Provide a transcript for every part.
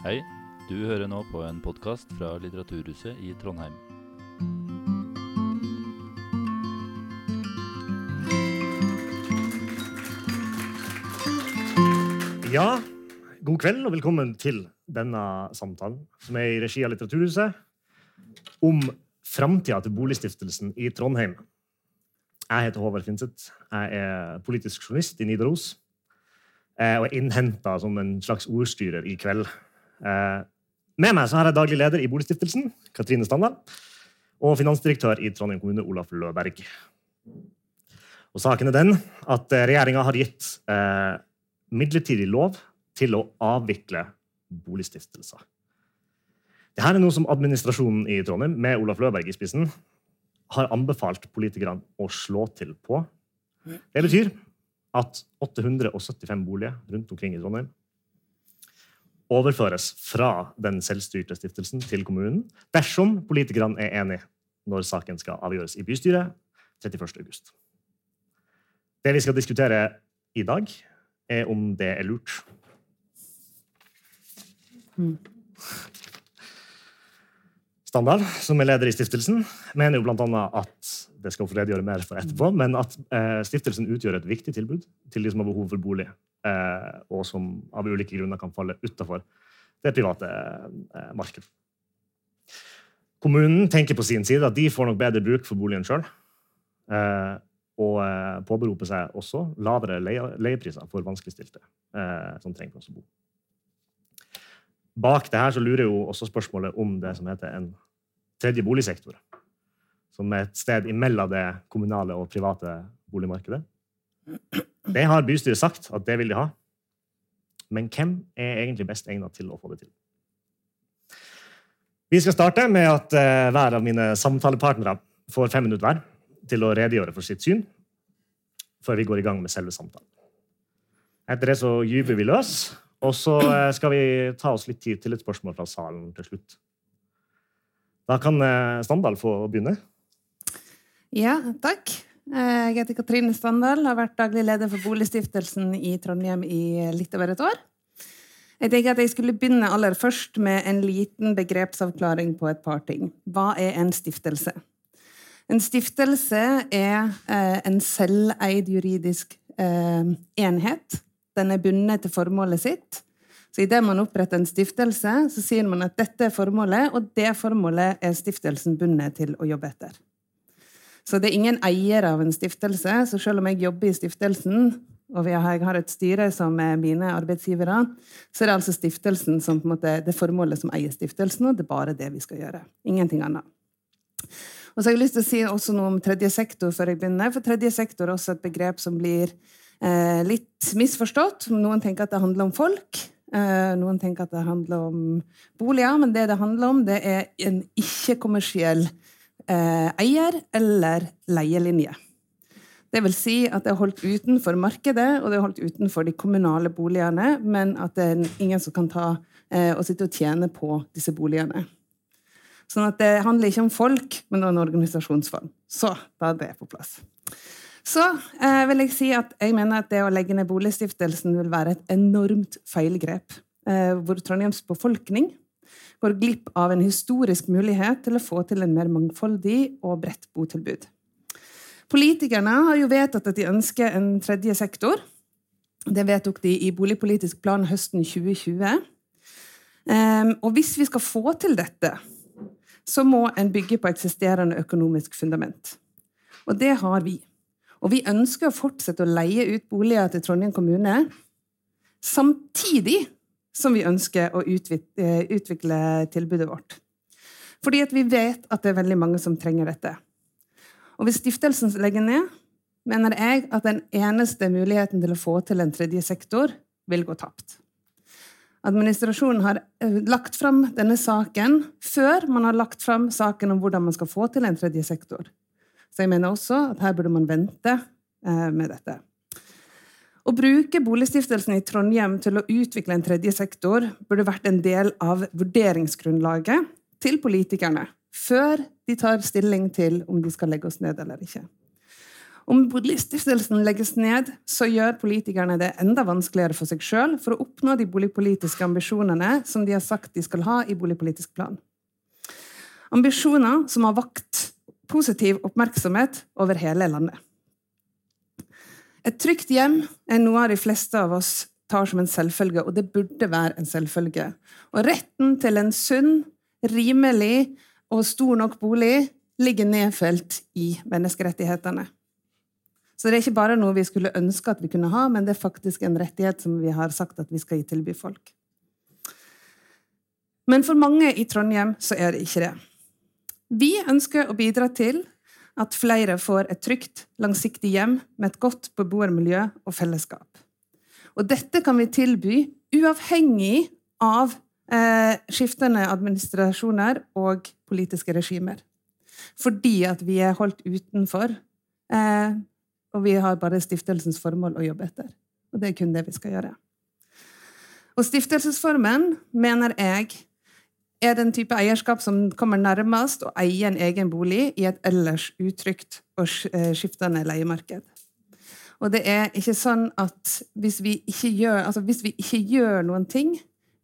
Hei, du hører nå på en podkast fra Litteraturhuset i Trondheim. Ja, god kveld og velkommen til denne samtalen, som er i regi av Litteraturhuset, om framtida til Boligstiftelsen i Trondheim. Jeg heter Håvard Finseth. Jeg er politisk journalist i Nidaros. eh, Og er innhenta som en slags ordstyrer i kveld. Eh, Med meg så har jeg daglig leder i Boligstiftelsen, Katrine Standal, og finansdirektør i Trondheim kommune, Olaf Løberg. Og saken er den at regjeringa har gitt eh, midlertidig lov til å avvikle boligstiftelser. Dette er noe som administrasjonen i Trondheim, med Olaf Løberg i spissen, har anbefalt politikerne å slå til på. Det betyr at 875 boliger rundt omkring i Trondheim overføres fra den selvstyrte stiftelsen til kommunen dersom politikerne er enige når saken skal avgjøres i bystyret 31. august. Det vi skal diskutere i dag, er om det er lurt. Standard, som er leder i stiftelsen, mener jo annet at det skal få redegjøre mer for etterpå, men at eh, stiftelsen utgjør et viktig tilbud til de som har behov for bolig, og som av ulike grunner kan falle utafor det private eh, markedet. Kommunen tenker på sin side at de får nok bedre bruk for boligen sjøl, eh, og eh, påberoper seg også lavere leiepriser for vanskeligstilte eh, som trenger plass å bo. Bak det her så lurer jo også spørsmålet om det som heter en tredje boligsektor. Som er et sted imellom det kommunale og private boligmarkedet. Det har bystyret sagt at det vil de ha. Men hvem er egentlig best egnet til å få det til? Vi skal starte med at eh, hver av mine samtalepartnere får fem minutter hver til å redegjøre for sitt syn før vi går i gang med selve samtalen. Etter det så gyver vi løs, og så eh, skal vi ta oss litt tid til et spørsmål fra salen til slutt. Da kan eh, Standal få begynne. Ja, takk. Eh, Jeg heter Katrine Standal, har vært daglig leder for Boligstiftelsen i Trondheim i litt over et år. Jeg tenker at jeg skulle begynne aller først med en liten begrepsavklaring på et par ting. Hva er en stiftelse? En stiftelse er eh, en selveid juridisk eh, enhet. Den er bundet til formålet sitt. Så Idet man oppretter en stiftelse, så sier man at dette er formålet, og det formålet er stiftelsen bundet til å jobbe etter. Så det er ingen eier av en stiftelse. Så selv om jeg jobber i stiftelsen, og jeg har et styre som er mine arbeidsgivere, så er det altså stiftelsen som på en måte, det formålet som eier stiftelsen, og det er bare det vi skal gjøre. Ingenting annet. Og så har jeg lyst til å si også noe om tredje sektor før jeg begynner. For tredje sektor er også et begrep som blir eh, litt misforstått. Noen tenker at det handler om folk. Eh, noen tenker at det handler om boliger. Men det det handler om, det er en ikke-kommersiell eh, eier eller leielinje. Det vil si at det er holdt utenfor markedet og det er holdt utenfor de kommunale boligene, men at det er ingen som kan ta eh, og sitte og tjene på disse boligene. Sånn at det handler ikke om folk, men om en organisasjonsform. Så da er det på plass. Så eh, vil jeg si at jeg mener at det å legge ned Boligstiftelsen vil være et enormt feilgrep. Eh, hvor Trondheims befolkning går glipp av en historisk mulighet til å få til en mer mangfoldig og bredt botilbud. Politikerne har jo vedtatt at de ønsker en tredje sektor. Det vedtok de i boligpolitisk plan høsten 2020. Um, og hvis vi skal få til dette, så må en bygge på eksisterende økonomisk fundament. Og det har vi. Og vi ønsker å fortsette å leie ut boliger til Trondheim kommune, samtidig som vi ønsker å utvikle tilbudet vårt. Fordi vi vet at det er veldig mange som trenger dette. Og hvis stiftelsen legger ned, mener jeg at den eneste muligheten til å få til en tredje sektor vil gå tapt. Administrasjonen har lagt fram denne saken før man har lagt fram saken om hvordan man skal få til en tredje sektor. Så jeg mener også at her burde man vente med dette. Å bruke Boligstiftelsen i Trondheim til å utvikle en tredje sektor burde vært en del av vurderingsgrunnlaget til politikerne før de tar stilling til om de skal legge oss ned eller ikke. Om boligstiftelsen legges ned, så gjør politikerne det enda vanskeligere for seg sjøl for å oppnå de boligpolitiske ambisjonene som de har sagt de skal ha i boligpolitisk plan. Ambisjoner som har vakt positiv oppmerksomhet over hele landet. Et trygt hjem er noe av de fleste av oss tar som en selvfølge, og det burde være en selvfølge. Og retten til en sunn, rimelig og stor nok bolig ligger nedfelt i menneskerettighetene. Så det er ikke bare noe vi skulle ønske at vi kunne ha, men det er faktisk en rettighet som vi har sagt at vi skal tilby folk. Men for mange i Trondheim så er det ikke det. Vi ønsker å bidra til at flere får et trygt, langsiktig hjem med et godt beboermiljø og fellesskap. Og dette kan vi tilby uavhengig av eh, skiftende administrasjoner og politiske regimer. Fordi at vi er holdt utenfor, eh, og vi har bare stiftelsens formål å jobbe etter. Og det er kun det vi skal gjøre. Og stiftelsesformen mener jeg er den type eierskap som kommer nærmest å eie en egen bolig i et ellers utrygt og eh, skiftende leiemarked. Og det er ikke sånn at hvis vi ikke gjør, altså hvis vi ikke gjør noen ting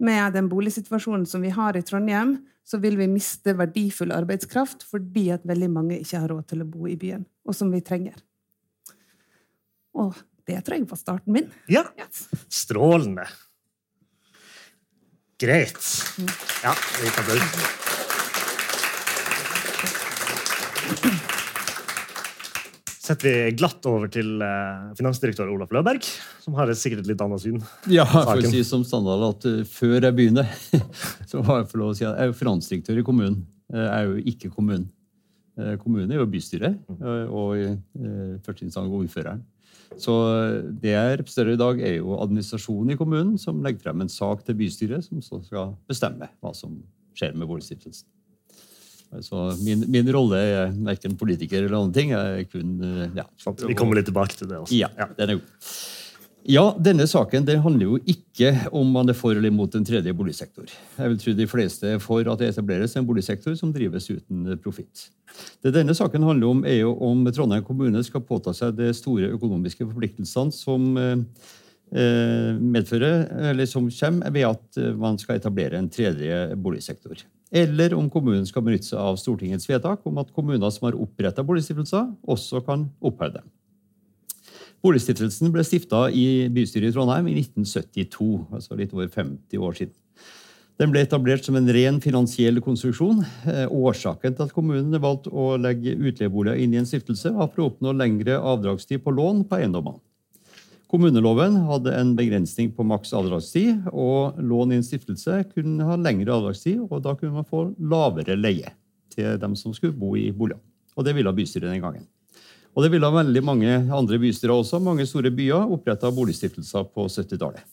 med den boligsituasjonen som vi har i Trondheim, så vil vi miste verdifull arbeidskraft fordi at veldig mange ikke har råd til å bo i byen, og som vi trenger. Og det tror jeg var starten min. Ja. Strålende. Greit. Ja, vi kan begynne. setter vi glatt over til uh, finansdirektør Olaf Løberg, som har sikkert et litt annet syn. Ja, jeg får si som Standard at uh, før jeg begynner, så har jeg få lov å si at jeg er jo finansdirektør i kommunen. Jeg er jo ikke kommunen. Kommunen er jo bystyret, og i første instans ordføreren. Så det jeg representerer i dag, er jo administrasjonen i kommunen, som legger frem en sak til bystyret, som så skal bestemme hva som skjer med boligstiftelsen. Så min, min rolle er verken politiker eller andre ting. Jeg er kun, ja, Vi kommer litt tilbake til det også. Ja, den er god. Ja, denne saken det handler jo ikke om man er for eller imot en tredje boligsektor. Jeg vil tro de fleste er for at det etableres en boligsektor som drives uten profitt. Det denne saken handler om, er jo om Trondheim kommune skal påta seg de store økonomiske forpliktelsene som eh, medfører, eller som kommer ved at man skal etablere en tredje boligsektor eller om kommunen skal benytte seg av Stortingets vedtak om at kommuner som har oppretta boligstiftelser, også kan oppheve dem. Boligstiftelsen ble stifta i bystyret i Trondheim i 1972, altså litt over 50 år siden. Den ble etablert som en ren finansiell konstruksjon. Eh, årsaken til at kommunen valgte å legge utleieboliger inn i en stiftelse, var for å oppnå lengre avdragstid på lån på eiendommene. Kommuneloven hadde en begrensning på maks avdragstid, og lån i en stiftelse kunne ha lengre avdragstid, og da kunne man få lavere leie til dem som skulle bo i boligene. Og det ville bystyret den gangen. Og det ville veldig mange andre bystyrer også. Mange store byer oppretta boligstiftelser på 70-tallet.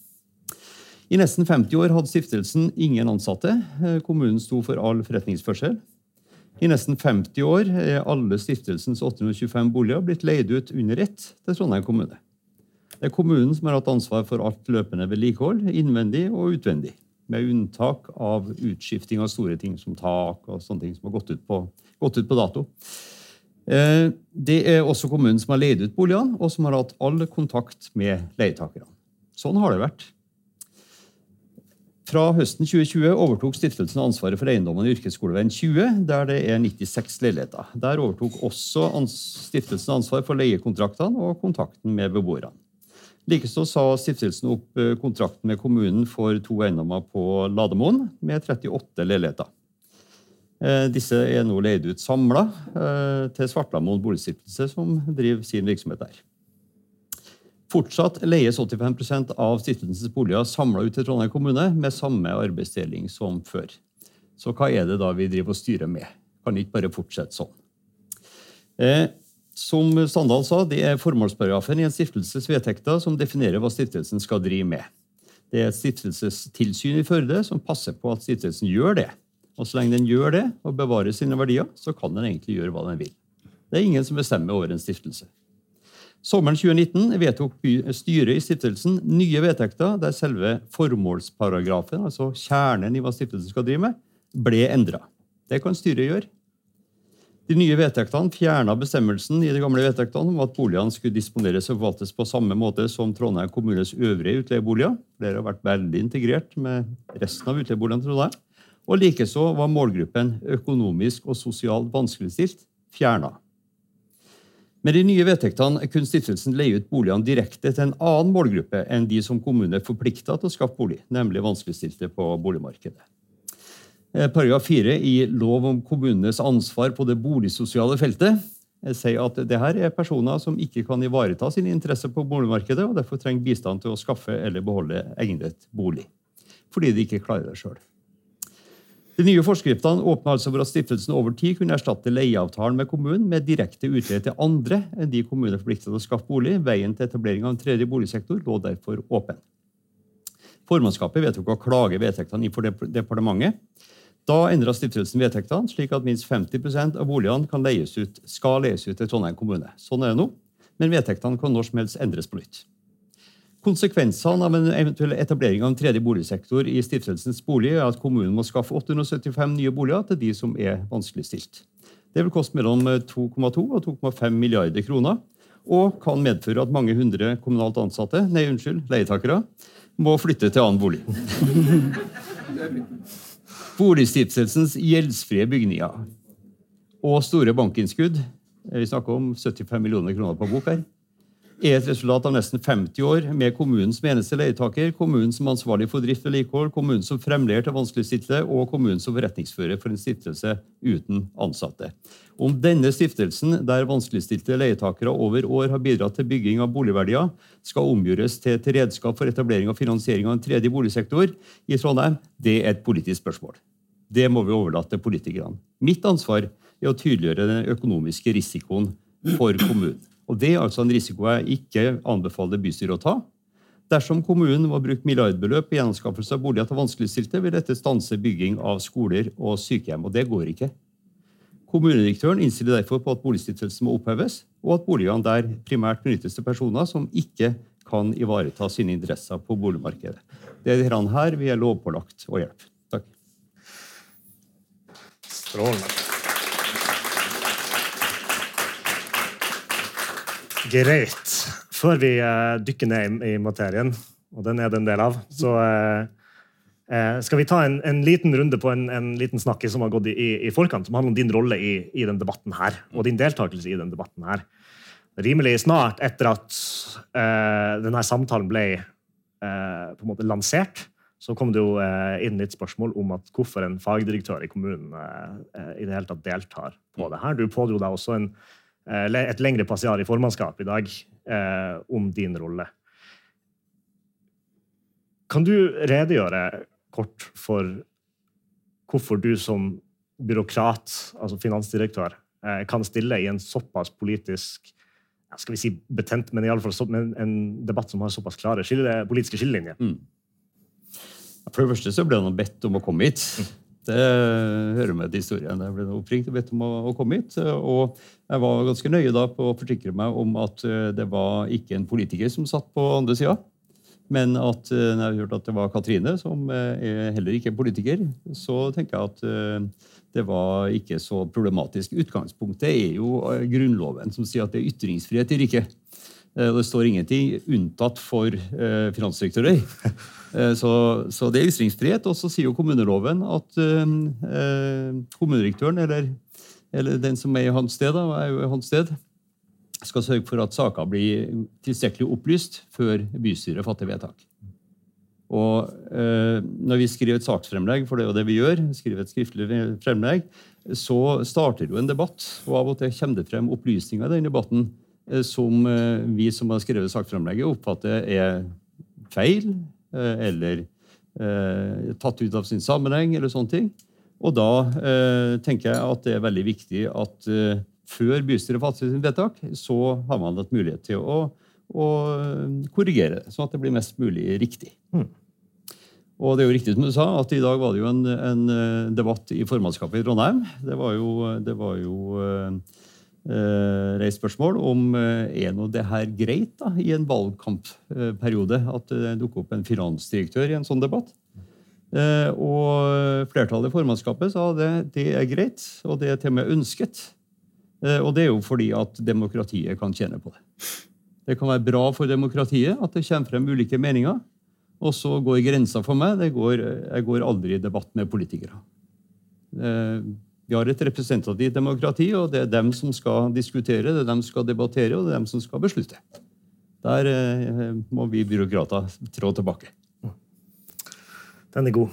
I nesten 50 år hadde stiftelsen ingen ansatte. Kommunen sto for all forretningsførsel. I nesten 50 år er alle stiftelsens 825 boliger blitt leid ut under ett til Trondheim kommune. Det er kommunen som har hatt ansvar for alt løpende vedlikehold, innvendig og utvendig. Med unntak av utskifting av store ting som tak og sånne ting som har gått ut på, gått ut på dato. Eh, det er også kommunen som har leid ut boligene, og som har hatt all kontakt med leietakerne. Sånn har det vært. Fra høsten 2020 overtok stiftelsen ansvaret for eiendommen i Yrkesskoleveien 20, der det er 96 leiligheter. Der overtok også stiftelsen ansvar for leiekontraktene og kontakten med beboerne. Likeså sa stiftelsen opp eh, kontrakten med kommunen for to eiendommer på Lademoen med 38 leiligheter. Eh, disse er nå leid ut samla eh, til Svartlamoen boligstiftelse, som driver sin virksomhet der. Fortsatt leies 85 av stiftelsens boliger samla ut til Trondheim kommune med samme arbeidsdeling som før. Så hva er det da vi driver og styrer med? Kan ikke bare fortsette sånn. Som Standal sa, det er formålsparagrafen i en stiftelses vedtekter som definerer hva stiftelsen skal drive med. Det er et stiftelsestilsyn i Førde som passer på at stiftelsen gjør det. Og så lenge den gjør det og bevarer sine verdier, så kan den egentlig gjøre hva den vil. Det er ingen som bestemmer over en stiftelse. Sommeren 2019 vedtok styret i stiftelsen nye vedtekter der selve formålsparagrafen, altså kjernen i hva stiftelsen skal drive med, ble endra. Det kan styret gjøre. De nye vedtektene fjerna bestemmelsen i de gamle vedtektene om at boligene skulle disponeres og forvaltes på samme måte som Trondheim kommunes øvrige utleieboliger. Dere har vært veldig integrert med resten av utleieboligene. Trondheim. Og likeså var målgruppen økonomisk og sosialt vanskeligstilt fjerna. Med de nye vedtektene kunne stiftelsen leie ut boligene direkte til en annen målgruppe enn de som kommunen er forplikta til å skaffe bolig, nemlig vanskeligstilte på boligmarkedet. Eh, paragraf 4 i lov om kommunenes ansvar på det boligsosiale feltet eh, sier at det her er personer som ikke kan ivareta sine interesser på boligmarkedet, og derfor trenger bistand til å skaffe eller beholde egnet bolig. Fordi de ikke klarer det sjøl. De nye forskriftene åpner altså for at stiftelsen over tid kunne erstatte leieavtalen med kommunen med direkte utleie til andre enn de kommuner forpliktet til å skaffe bolig. Veien til etablering av en tredje boligsektor lå derfor åpen. Formannskapet vedtok å klage vedtektene innenfor for departementet. Da endra stiftelsen vedtektene slik at minst 50 av boligene kan leies ut, skal leies ut til Trondheim kommune. Sånn er det nå, men vedtektene kan når som helst endres på nytt. Konsekvensene av en eventuell etablering av en tredje boligsektor i stiftelsens bolig er at kommunen må skaffe 875 nye boliger til de som er vanskeligstilt. Det vil koste mellom 2,2 og 2,5 milliarder kroner, og kan medføre at mange hundre kommunalt ansatte, nei, unnskyld, leietakere må flytte til annen bolig. Boligstiftelsens gjeldsfrie bygninger og store bankinnskudd vi snakker om 75 millioner kroner på bok her, er et resultat av nesten 50 år med kommunen som eneste leietaker, kommunen som ansvarlig for drift og vedlikehold, kommunen som fremleier til vanskeligstilte og kommunen som forretningsfører for en stiftelse uten ansatte. Om denne stiftelsen, der vanskeligstilte leietakere over år har bidratt til bygging av boligverdier, skal omgjøres til et redskap for etablering og finansiering av en tredje boligsektor i Trondheim, det er et politisk spørsmål. Det må vi overlate til politikerne. Mitt ansvar er å tydeliggjøre den økonomiske risikoen for kommunen. Og Det er altså en risiko jeg ikke anbefaler bystyret å ta. Dersom kommunen må bruke milliardbeløp i gjenanskaffelse av boliger til vanskeligstilte, vil dette stanse bygging av skoler og sykehjem. Og det går ikke. Kommunedirektøren innstiller derfor på at boligstiftelsen må oppheves, og at boligene der primært benyttes til personer som ikke kan ivareta sine interesser på boligmarkedet. Det er dette her vi er lovpålagt å hjelpe. Takk. Strålende. Greit. Før vi uh, dykker ned i, i, materien, og den er det en del av, så uh, uh, skal vi ta en, en, liten runde på en, en liten snakk som har gått i, i, forkant, som handler om din rolle i, i den debatten her, og din deltakelse i den debatten her. Rimelig snart etter at denne samtalen ble på en måte lansert, så kom det jo inn litt spørsmål om at hvorfor en fagdirektør i kommunen i det hele tatt deltar på det her. Du pådro deg også en et lengre passiar i formannskap i dag eh, om din rolle. Kan du redegjøre kort for hvorfor du som byråkrat, altså finansdirektør, eh, kan stille i en såpass politisk skal vi si betent, men i alle fall en debatt som har såpass klare skille, politiske skillelinjer? Mm. For det første så ble han bedt om å komme hit. Mm. Det hører med til historien. Jeg ble oppringt og bedt om å, komme hit. Og jeg var ganske nøye da på å forsikre meg om at eh, det var ikke en politiker som satt på andre sida. Men at eh, når jeg har hørt at det var Katrine, som eh, er heller ikke er politiker, så tenker jeg at det var ikke så problematisk. Utgangspunktet er jo Grunnloven, som sier at det er ytringsfrihet i riket. Det står ingenting unntatt for finansdirektører. Eh, så, så, det er ytringsfrihet. Og så sier jo kommuneloven at eh, kommunedirektøren, eller, eller, den som er i hans sted, da, er jo i hans sted, skal sørge for at saker blir tilstrekkelig opplyst før bystyret fatter vedtak. Og eh, når vi skriver et saksfremlegg, for det er jo det vi gjør, skriver et skriftlig fremlegg, så starter jo en debatt, og av og til kommer det frem opplysninger i den debatten eh, som eh, vi som har skrevet sakframlegget oppfatter er feil, Eh, eller eh, tatt ut av sin sammenheng, eller sånne ting. Og da eh, tenker jeg at det er veldig viktig at før bystyret fatter sin vedtak, så har man hatt mulighet til å, å korrigere sånn at det blir mest mulig riktig. Mm. Og det er jo riktig som du sa, at i dag var det jo en, en debatt i formannskapet i Trondheim. Det var jo, det var jo eh, reist spørsmål om eh, er nå det her greit da, i en valgkampperiode at det dukker opp en finansdirektør i en sånn debatt. Eh, og flertallet i formannskapet sa det, det er greit, og det er til og med ønsket. Eh, og det er jo fordi at demokratiet kan tjene på det. Det kan være bra for demokratiet at det kommer frem ulike meninger. Og så går grensa for meg. Går, jeg går aldri i debatt med politikere. Eh, vi har et representativt demokrati, og det er dem som skal diskutere, det er dem som skal debattere, og det er dem som skal beslutte. Der eh, må vi byråkrater trå tilbake. Den er god.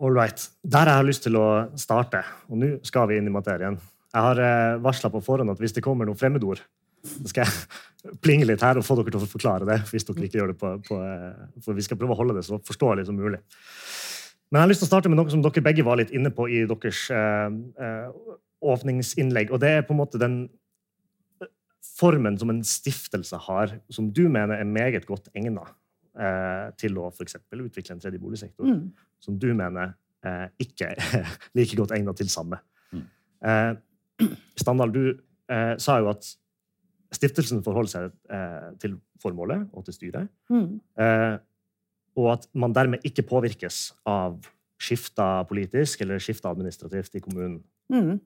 All right. Der jeg har lyst til å starte, og nå skal vi inn i materien. Jeg har eh, varsla på forhånd at hvis det kommer noen fremmedord, så skal jeg plinge litt her og få dere til å forklare det. hvis dere ikke gjør det på, på For vi skal prøve å holde det så forståelig som mulig. Men jeg har lyst til å starte med noe som dere begge var litt inne på i deres eh, eh, åpningsinnlegg. Og det er på en måte den eh, formen som en stiftelse har, som du mener er meget godt egna eh, til å f.eks. utvikle en tredje boligsektor, mm. som du mener eh, ikke er like godt egna til samme. Mm. Eh, Standal, du sa jo at stiftelsen forholder seg til formålet og til styret. Mm og at man dermed ikke påvirkes av skifta politisk eller skifta administrativt i kommunen. Mm.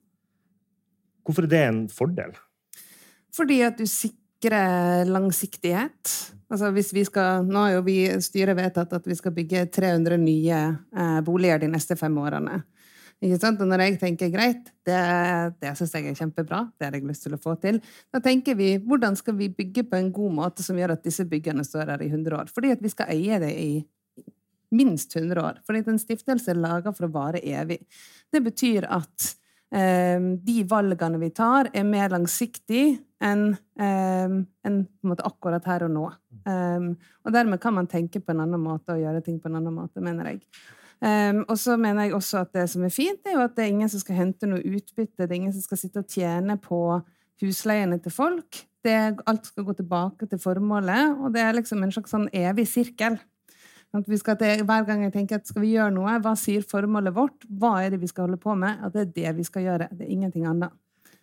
Hvorfor er det en fordel? Fordi at du sikrer langsiktighet. Altså hvis vi skal, nå har jo vi styret vedtatt at vi skal bygge 300 nye eh, boliger de neste fem årene. Ikke sant? Og når jeg tenker greit, det, det syns jeg er kjempebra, det har jeg lyst til å få til, da tenker vi hvordan skal vi bygge på en god måte som gjør at disse byggene står her i 100 år? Fordi at vi skal eie det i minst 100 år. Fordi en stiftelse er laga for å vare evig. Det betyr at eh, de valgene vi tar, er mer langsiktige enn eh, en, akkurat her og nå. Um, og dermed kan man tenke på en annen måte og gjøre ting på en annen måte, mener jeg. Um, og så mener jeg også at det som er fint, er jo at det er ingen som skal hente noe utbytte. Det er ingen som skal sitte og tjene på husleiene til folk. Det, alt skal gå tilbake til formålet, og det er liksom en slags sånn evig sirkel. Skal til, hver gang jeg tenker at skal vi gjøre noe, hva sier formålet vårt? Hva er det vi skal holde på med? At det er det vi skal gjøre. Det er ingenting annet.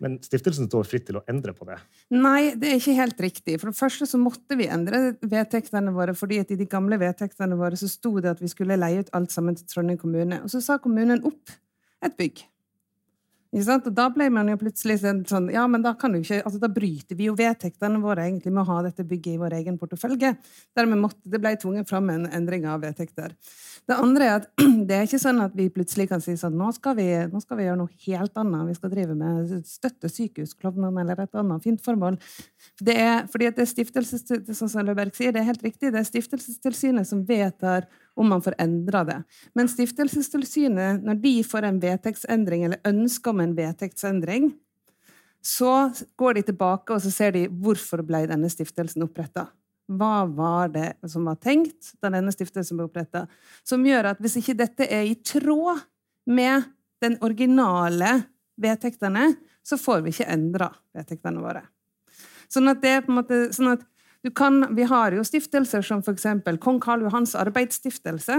Men stiftelsen står fritt til å endre på det? Nei, det er ikke helt riktig. For det første så måtte vi endre vedtektene våre, fordi at i de gamle vedtektene våre så sto det at vi skulle leie ut alt sammen til Trondheim kommune. Og så sa kommunen opp et bygg. Da ble man jo plutselig sånn, sånn Ja, men da kan du ikke altså Da bryter vi jo vedtektene våre egentlig med å ha dette bygget i vår egen portefølje. Dermed måtte det ble tvunget fram en endring av vedtekter. Det andre er at det er ikke sånn at vi plutselig kan si sånn nå skal vi, nå skal vi gjøre noe helt annet. Vi skal drive med støtte sykehusklovnene eller et annet fint formål. Det er, fordi at det er stiftelses, sånn som Løberg sier, det er helt riktig, det er Stiftelsestilsynet som vedtar om man får endra det. Men Stiftelsestilsynet, når de får en vedtektsendring, eller ønsker om en vedtektsendring, så går de tilbake og så ser de hvorfor ble denne stiftelsen oppretta. Hva var det som var tenkt da denne stiftelsen ble oppretta, som gjør at hvis ikke dette er i tråd med den originale vedtektene, så får vi ikke endra vedtektene våre. Sånn at det er på en måte, sånn at kan, vi har jo stiftelser som f.eks. Kong Karl Johans arbeidsstiftelse,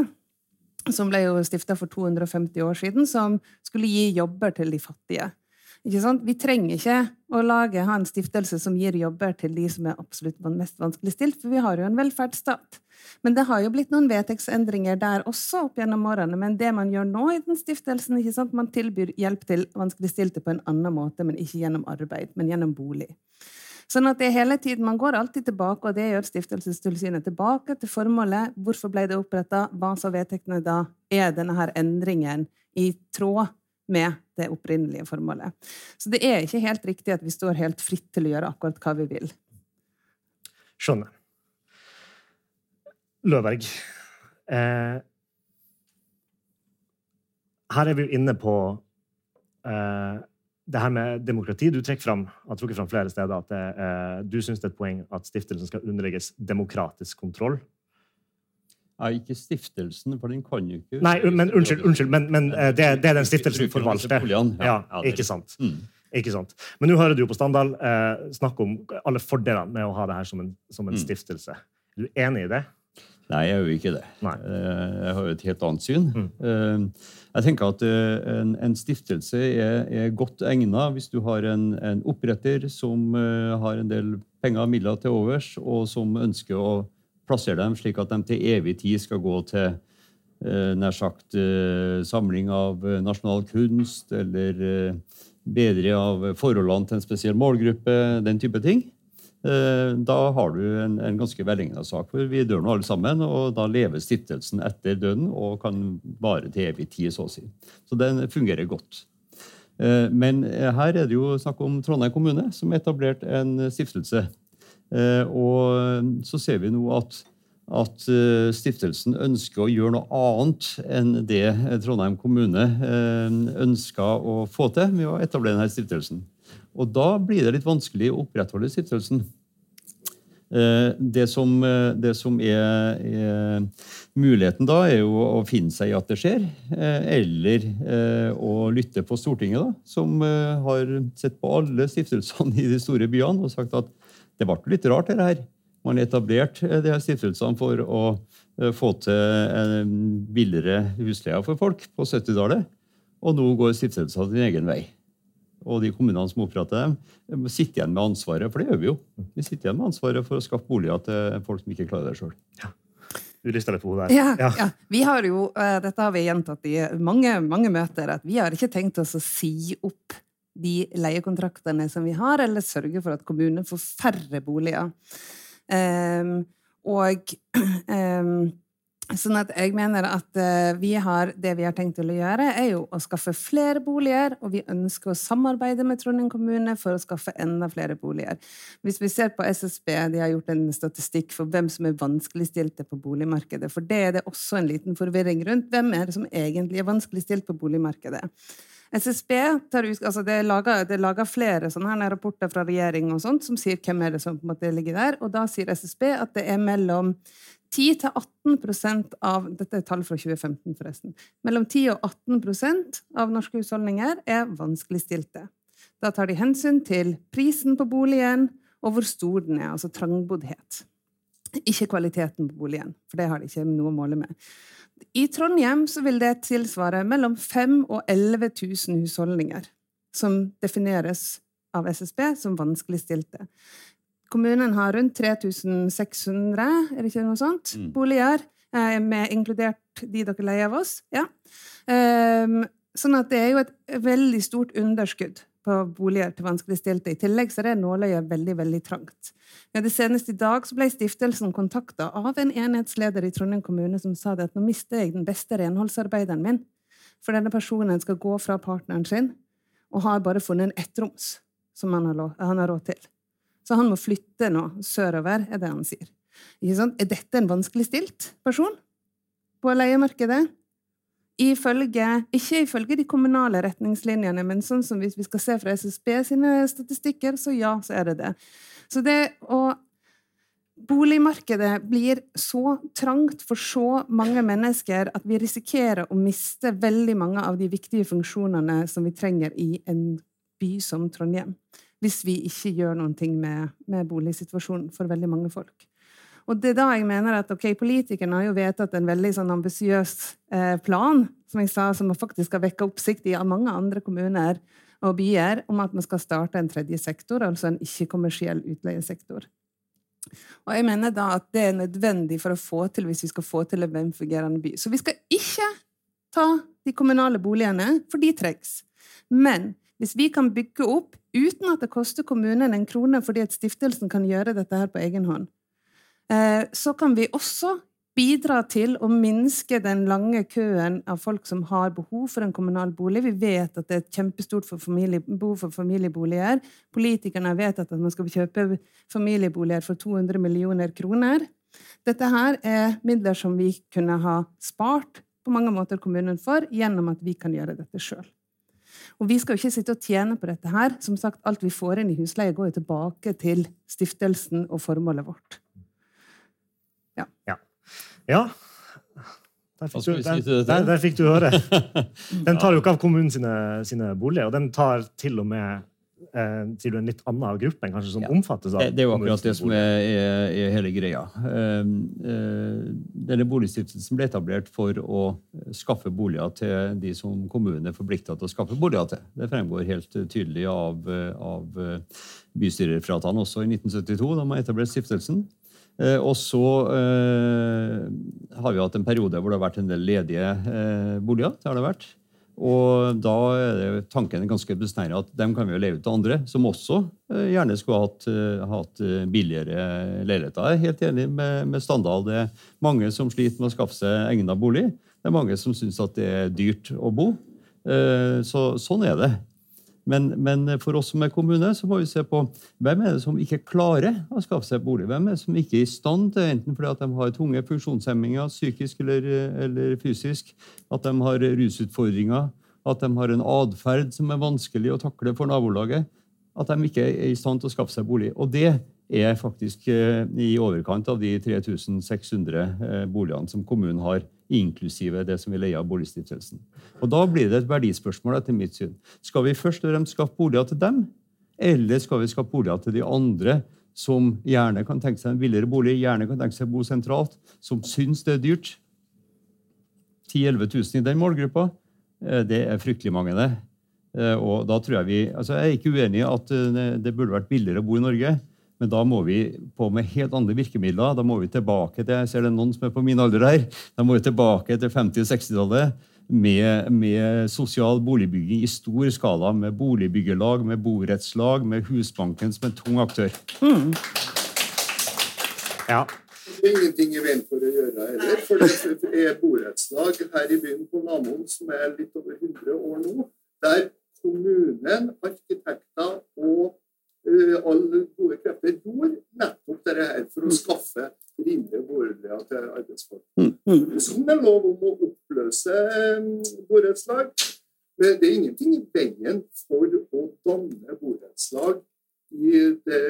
som ble jo stifta for 250 år siden, som skulle gi jobber til de fattige. Vi trenger ikke å lage, ha en stiftelse som gir jobber til de som er absolutt mest vanskelig stilt, for vi har jo en velferdsstat. Men det har jo blitt noen vedtektsendringer der også opp gjennom årene. Men det man gjør nå i den stiftelsen, man tilbyr hjelp til vanskeligstilte på en annen måte, men ikke gjennom arbeid, men gjennom bolig. Sånn at det er hele tiden, Man går alltid tilbake, og det gjør Stiftelsestilsynet. Tilbake til formålet. Hvorfor ble det oppretta? Hva sa vedtektene da? Er denne her endringen i tråd med det opprinnelige formålet? Så det er ikke helt riktig at vi står helt fritt til å gjøre akkurat hva vi vil. Skjønner. Løberg. Eh, her er vi jo inne på eh, det her med demokrati du trekker fram, har trukket fram flere steder at det, eh, du syns det er et poeng at stiftelsen skal underlegges demokratisk kontroll. Ja, ikke stiftelsen, for den kan jo ikke Nei, men unnskyld, unnskyld men, men eh, det, det, er den stiftelsen forvalter. Ja, ikke sant. Mm. Ikke sant. Men nå hører du jo på Standal eh, snakke om alle fordelene med å ha det her som en, som en mm. stiftelse. Er du enig i det? Nei, jeg gjør ikke det. Nei. Eh, jeg har jo et helt annet syn. Mm. Eh, jeg tenker at eh, en, en stiftelse er, er, godt egnet hvis du har en, en, oppretter som har en del penger og midler til overs, og som ønsker å plassere dem slik at de til evig tid skal gå til nær sagt samling av nasjonal kunst eller bedre av forholdene til en spesiell målgruppe, den type ting. Eh, da har du en, en ganske velegnet sak. for Vi dør nå alle sammen, og da lever stiftelsen etter døden og kan vare til evig tid. Så å si. Så den fungerer godt. Eh, men her er det jo snakk om Trondheim kommune, som har etablert en stiftelse. Eh, og så ser vi nå at, at stiftelsen ønsker å gjøre noe annet enn det Trondheim kommune ønsker å få til med å etablere denne stiftelsen. Og da blir det litt vanskelig å opprettholde stiftelsen. Eh, det som, eh, det som er, er, muligheten da, er jo å finne seg i at det skjer, eh, eller å lytte på Stortinget, da, som har sett på alle stiftelsene i de store byene og sagt at det ble litt rart, dette her. Man etablerte de her stiftelsene for å få til billigere husleier for folk på 70-tallet, og nå går stiftelsene sin egen vei og de kommunene som oppretter dem, sitter igjen med ansvaret. For det gjør vi jo. Vi sitter igjen med ansvaret for å skaffe boliger til folk som ikke klarer det sjøl. Ja. Du rister litt på hodet Ja, ja. ja, Vi har jo, uh, dette har vi gjentatt i mange, mange møter, at vi har ikke tenkt oss å si opp de leiekontraktene som vi har, eller sørge for at kommunene får færre boliger. Um, og um, Sånn at jeg mener at uh, vi har, det vi har tenkt til å gjøre, er jo å skaffe flere boliger, og vi ønsker å samarbeide med Trondheim kommune for å skaffe enda flere boliger. Hvis vi ser på SSB, de har gjort en statistikk for hvem som er vanskeligstilte på boligmarkedet. For det er det også en liten forvirring rundt. Hvem er det som egentlig er vanskeligstilt på boligmarkedet? SSB tar ut, altså det, er laget, det er laget flere sånne rapporter fra regjering og sånt, som sier hvem er det som på en måte ligger der. Og da sier SSB at det er mellom 10-18% av Dette er tall fra 2015, forresten. Mellom 10 og 18% av norske husholdninger er vanskeligstilte. Da tar de hensyn til prisen på boligen og hvor stor den er, altså trangboddhet. Ikke kvaliteten på boligen, for det har de ikke noe å måle med. I Trondheim vil det tilsvare mellom 5000 og 11 000 husholdninger som defineres av SSB som vanskeligstilte. Kommunen har rundt 3600 er det ikke noe sånt, mm. boliger, eh, med inkludert de dere leier av oss. Ja. Um, sånn at det er jo et veldig stort underskudd på boliger til vanskeligstilte. I tillegg så er det nåløyet veldig veldig trangt. Ja, det Senest i dag så ble stiftelsen kontakta av en enhetsleder i Trondheim kommune som sa det at nå mister jeg den beste renholdsarbeideren min, for denne personen skal gå fra partneren sin og har bare funnet en ettroms som han har, han har råd til. Så han må flytte nå sørover, er det han sier. Er dette en vanskeligstilt person på leiemarkedet? Ifølge, ikke ifølge de kommunale retningslinjene, men sånn som hvis vi skal se fra SSB sine statistikker, så ja, så er det det. Så det å Boligmarkedet blir så trangt for så mange mennesker at vi risikerer å miste veldig mange av de viktige funksjonene som vi trenger i en by som Trondheim hvis vi ikke gjør noe med, med boligsituasjonen for veldig mange folk. Og det er da jeg mener at ok, Politikerne har jo vedtatt en veldig sånn ambisiøs eh, plan som jeg sa, som faktisk har vekket oppsikt i mange andre kommuner og byer, om at vi skal starte en tredje sektor, altså en ikke-kommersiell utleiesektor. Og jeg mener da at det er nødvendig for å få til hvis vi skal få til en velfungerende by. Så vi skal ikke ta de kommunale boligene, for de trengs. Men hvis vi kan bygge opp uten at det koster kommunen en krone fordi at stiftelsen kan gjøre dette her på egen hånd, eh, så kan vi også bidra til å minske den lange køen av folk som har behov for en kommunal bolig. Vi vet at det er et kjempestort for familie, behov for familieboliger. Politikerne vedtatt at man skal kjøpe familieboliger for 200 millioner kroner. Dette her er midler som vi kunne ha spart på mange måter kommunen for, gjennom at vi kan gjøre dette sjøl. Og vi skal jo ikke sitte og tjene på dette her. Som sagt, alt vi får inn i husleie, går jo tilbake til stiftelsen og formålet vårt. Ja. ja. ja. Der fikk, du, der, der, der fikk, du, høre. Den tar jo ikke av kommunen sine, sine boliger, og den tar til og med eh, til en litt annen gruppe kanskje som ja. omfattes av Det, det er jo akkurat det som er, er, er hele greia. Eh, eh, denne boligstiftelsen ble etablert for å skaffe boliger til de som kommunen er forplikta til å skaffe boliger til. Det fremgår helt tydelig av, av bystyrefratene også i 1972, da man etablerte stiftelsen. Eh, og så har vi hatt en periode hvor det har vært en del ledige boliger. det har det vært. Og da er tanken ganske besnærende at dem kan vi jo leve ut til andre, som også eh, gjerne skulle hatt, eh, hatt eh, billigere leiligheter. Jeg er helt enig med, med Standal. Det er mange som sliter med å skaffe seg egnet bolig. Det er mange som syns at det er dyrt å bo. Så, sånn er det. Men, men for oss som er kommune, så må vi se på hvem er det som ikke klarer å skaffe seg bolig. Hvem er det som ikke er i stand til, enten fordi at de har tunge funksjonshemminger, psykisk eller, eller fysisk, at de har rusutfordringer, at de har en atferd som er vanskelig å takle for nabolaget, at de ikke er i stand til å skaffe seg bolig. Og det er faktisk eh, i overkant av de 3600 eh, boligene som kommunen har, inklusive det som vi leier av Boligstiftelsen. Og Da blir det et verdispørsmål etter mitt syn. Skal vi først og fremst skaffe boliger til dem, eller skal vi skaffe boliger til de andre som gjerne kan tenke seg en billigere bolig, gjerne kan tenke seg å bo sentralt, som syns det er dyrt? 10 000-11 000 i den målgruppa, eh, det er fryktelig mange, det. Og da tror Jeg vi, altså jeg er ikke uenig i at det burde vært billigere å bo i Norge, men da må vi på med helt andre virkemidler. Da må vi tilbake til jeg ser det er noen som er på min alder her, da må vi tilbake til 50- og 60-tallet med, med sosial boligbygging i stor skala. Med boligbyggelag, med borettslag, med Husbanken som en tung aktør. Ja. Det er ingenting i veien for å gjøre heller. For det er borettslag her i byen på Namoen som er litt over 100 år nå, der kommunen, arkitekter og alle gode krefter gjorde nettopp dette her for å skaffe rimelige boliger til arbeidsfolk. Som er lov om å oppløse eh, borettslag. Men det er ingenting i veien for å danne borettslag i det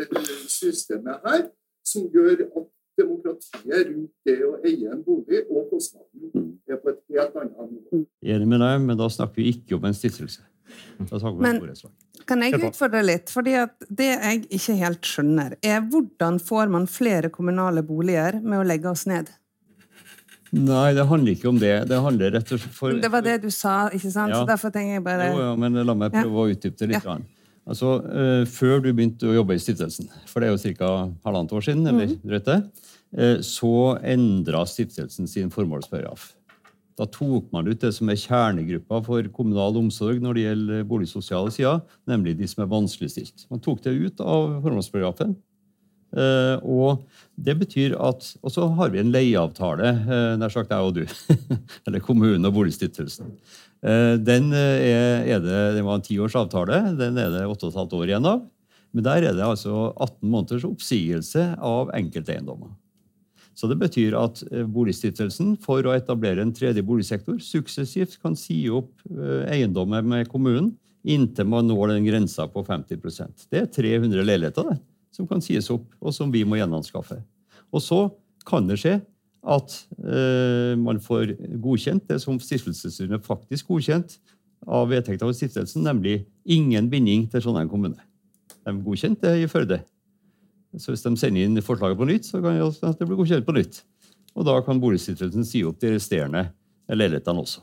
systemet her som gjør at demokratiet rundt det å eie en bolig og kostnaden er på et helt annet nivå. Enig med deg, men da snakker vi ikke om en stiftelse. Vi Men- Kan jeg utfordre litt? Fordi at Det jeg ikke helt skjønner, er hvordan får man flere kommunale boliger med å legge oss ned? Nei, det handler ikke om det. Det handler rett og slett for Det var det du sa, ikke sant? Ja. Så derfor tenker jeg bare Jo, ja, men la meg prøve å utdype det litt. Ja. Altså, eh, Før du begynte å jobbe i stiftelsen, for det er jo ca. halvannet år siden, eller mm. drøyt det, eh, så endra stiftelsen sin formålsparagraf. Da tok man ut det som er kjernegruppa for kommunal omsorg når det gjelder boligsosiale sider, nemlig de som er vanskeligstilt. Man tok det ut av formålsparagrafen. Eh, og det betyr at Og så har vi en leieavtale, nær sagt jeg og du. Eller kommunen og Boligstiftelsen. Eh, den, er, er det, den var en tiårs avtale. Den er det 8,5 år igjen av. Men der er det altså 18 måneders oppsigelse av enkelteiendommer. Så det betyr at eh, Boligstiftelsen, for å etablere en tredje boligsektor, suksessivt kan si opp eh, eiendommer med kommunen inntil man når den grensa på 50% Det er 300 leiligheter det, som kan sies opp, og som vi må gjenanskaffe. Og så kan det skje at eh, man får godkjent det som stiftelsesstyret faktisk godkjent av vedtekter av stiftelsen, nemlig ingen binding til Trondheim kommune. De godkjente det i Førde. Så hvis de sender inn forslaget på nytt, så kan det blir godkjent på nytt. Og da kan Boligstiftelsen si opp de resterende leilighetene også.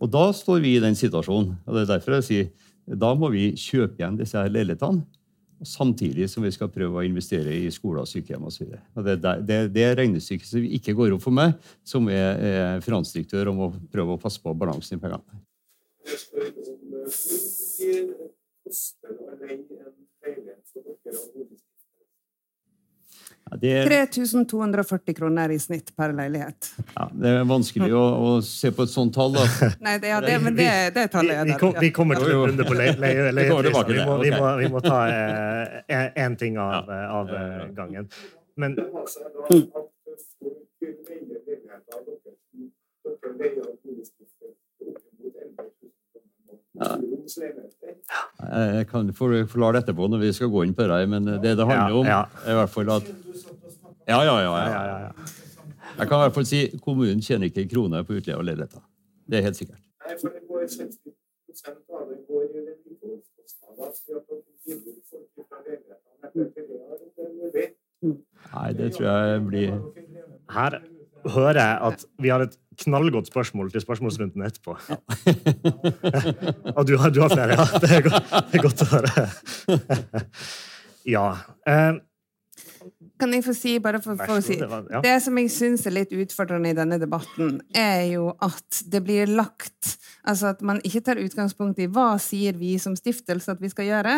Og da står vi i den situasjonen. og det er derfor jeg sier da må vi kjøpe igjen disse her leilighetene. Og Samtidig som vi skal prøve å investere i skoler, og sykehjem osv. Det det, det regnestykket som ikke går opp for meg, som er, er finansdirektør, om å prøve å passe på balansen i pengene. Eh, hvor mye koster? Ja, det, er, 3240 kroner i snitt per leilighet. ja, det er vanskelig å, å se på et sånt tall. da. Nei, det, ja, det, men det, det tallet er vi, der. kom, vi kommer til en runde på leie, leie, Vi leiepriser. Vi, vi, må- vi ta én ting av, av eh, gangen. Men Det har seg da at folk leier leiligheter av dere som dere leier av boligstiftelse opp mot 11 000 Romsleiligheter. Jeg kan for- forklare det etterpå når vi skal gå inn på det, men det det handler om, er i hvert fall at Ja, ja, ja. ja, ja. ja, ja. Jeg kan i hvert fall si kommunen tjener ikke en krone på utleie av leiligheter. Det er helt sikkert. Nei, for det går 60 av det går i vedlikeholdskostnader. Så at dere gir bort folk fra leilighetene etter tre år, det er mulig. Nei, det tror jeg blir Her hører jeg at vi har et knallgodt spørsmål til spørsmålsrunden etterpå. Og du har, du har flere, ja. Det er godt, det er godt å høre. Ja. Eh, Kan jeg få si, bare for, for å si det var- ja. Det som jeg syns er litt utfordrende i denne debatten, er jo at det blir lagt Altså at man ikke tar utgangspunkt i hva sier vi som stiftelse at vi skal gjøre?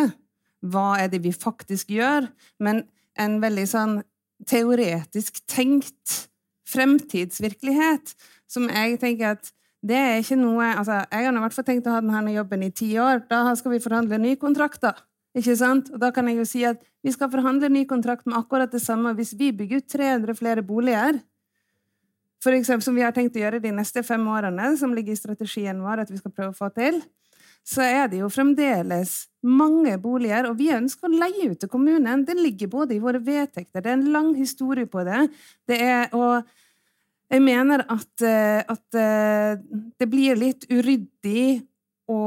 Hva er det vi faktisk gjør? Men en veldig sånn teoretisk tenkt fremtidsvirkelighet som jeg tenker at det er ikke noe altså Jeg har i hvert fall tenkt å ha denne jobben i ti år. Da skal vi forhandle nye kontrakter. Ikke sant? Og da kan jeg jo si at vi skal forhandle ny kontrakt med akkurat det samme hvis vi bygger ut 300 flere boliger. For eksempel, som vi har tenkt å gjøre de neste fem årene, som ligger i strategien vår at vi skal prøve å få til, så er det jo fremdeles mange boliger, og vi ønsker å leie ut til kommunen. Det ligger både i våre vedtekter, det er en lang historie på det. Det er, og jeg mener at, eh, at eh, det blir litt uryddig å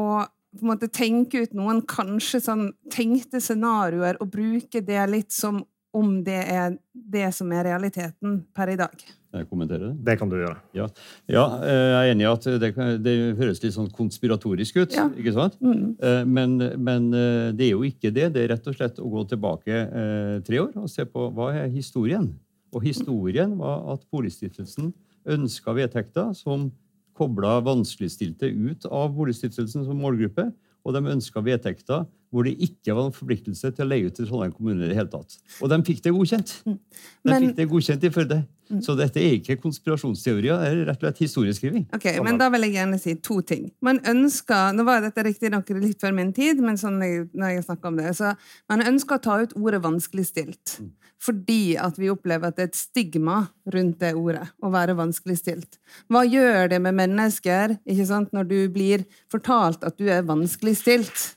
på en måte tenke ut noen kanskje sånn tenkte scenarioer og bruke det litt som om det er det som er realiteten per i dag. Kan jeg kommentere det? Det kan du gjøre. Ja, ja eh, jeg er enig i at det, det høres litt sånn konspiratorisk ut. Ja. ikke sant? Mm. Eh, Men, men eh, det er jo ikke det. Det er rett og slett å gå tilbake eh, tre år og se på hva er historien. Og historien var at Boligstiftelsen ønska vedtekter som kobla vanskeligstilte ut av Boligstiftelsen som målgruppe. Og de ønska vedtekter hvor det ikke var noen forpliktelse til å leie ut til Trondheim kommune. i det hele tatt. Og de fikk det godkjent. De Men- fikk det godkjent i Førde. Så dette er ikke konspirasjonsteorier, det er rett og slett historieskriving. Ok, men Da vil jeg gjerne si to ting. Man ønsker, Nå var dette riktignok litt før min tid, men sånn jeg, når jeg snakker om det, så man ønsker å ta ut ordet 'vanskeligstilt'. Fordi at vi opplever at det er et stigma rundt det ordet, å være vanskeligstilt. Hva gjør det med mennesker ikke sant, når du blir fortalt at du er vanskeligstilt?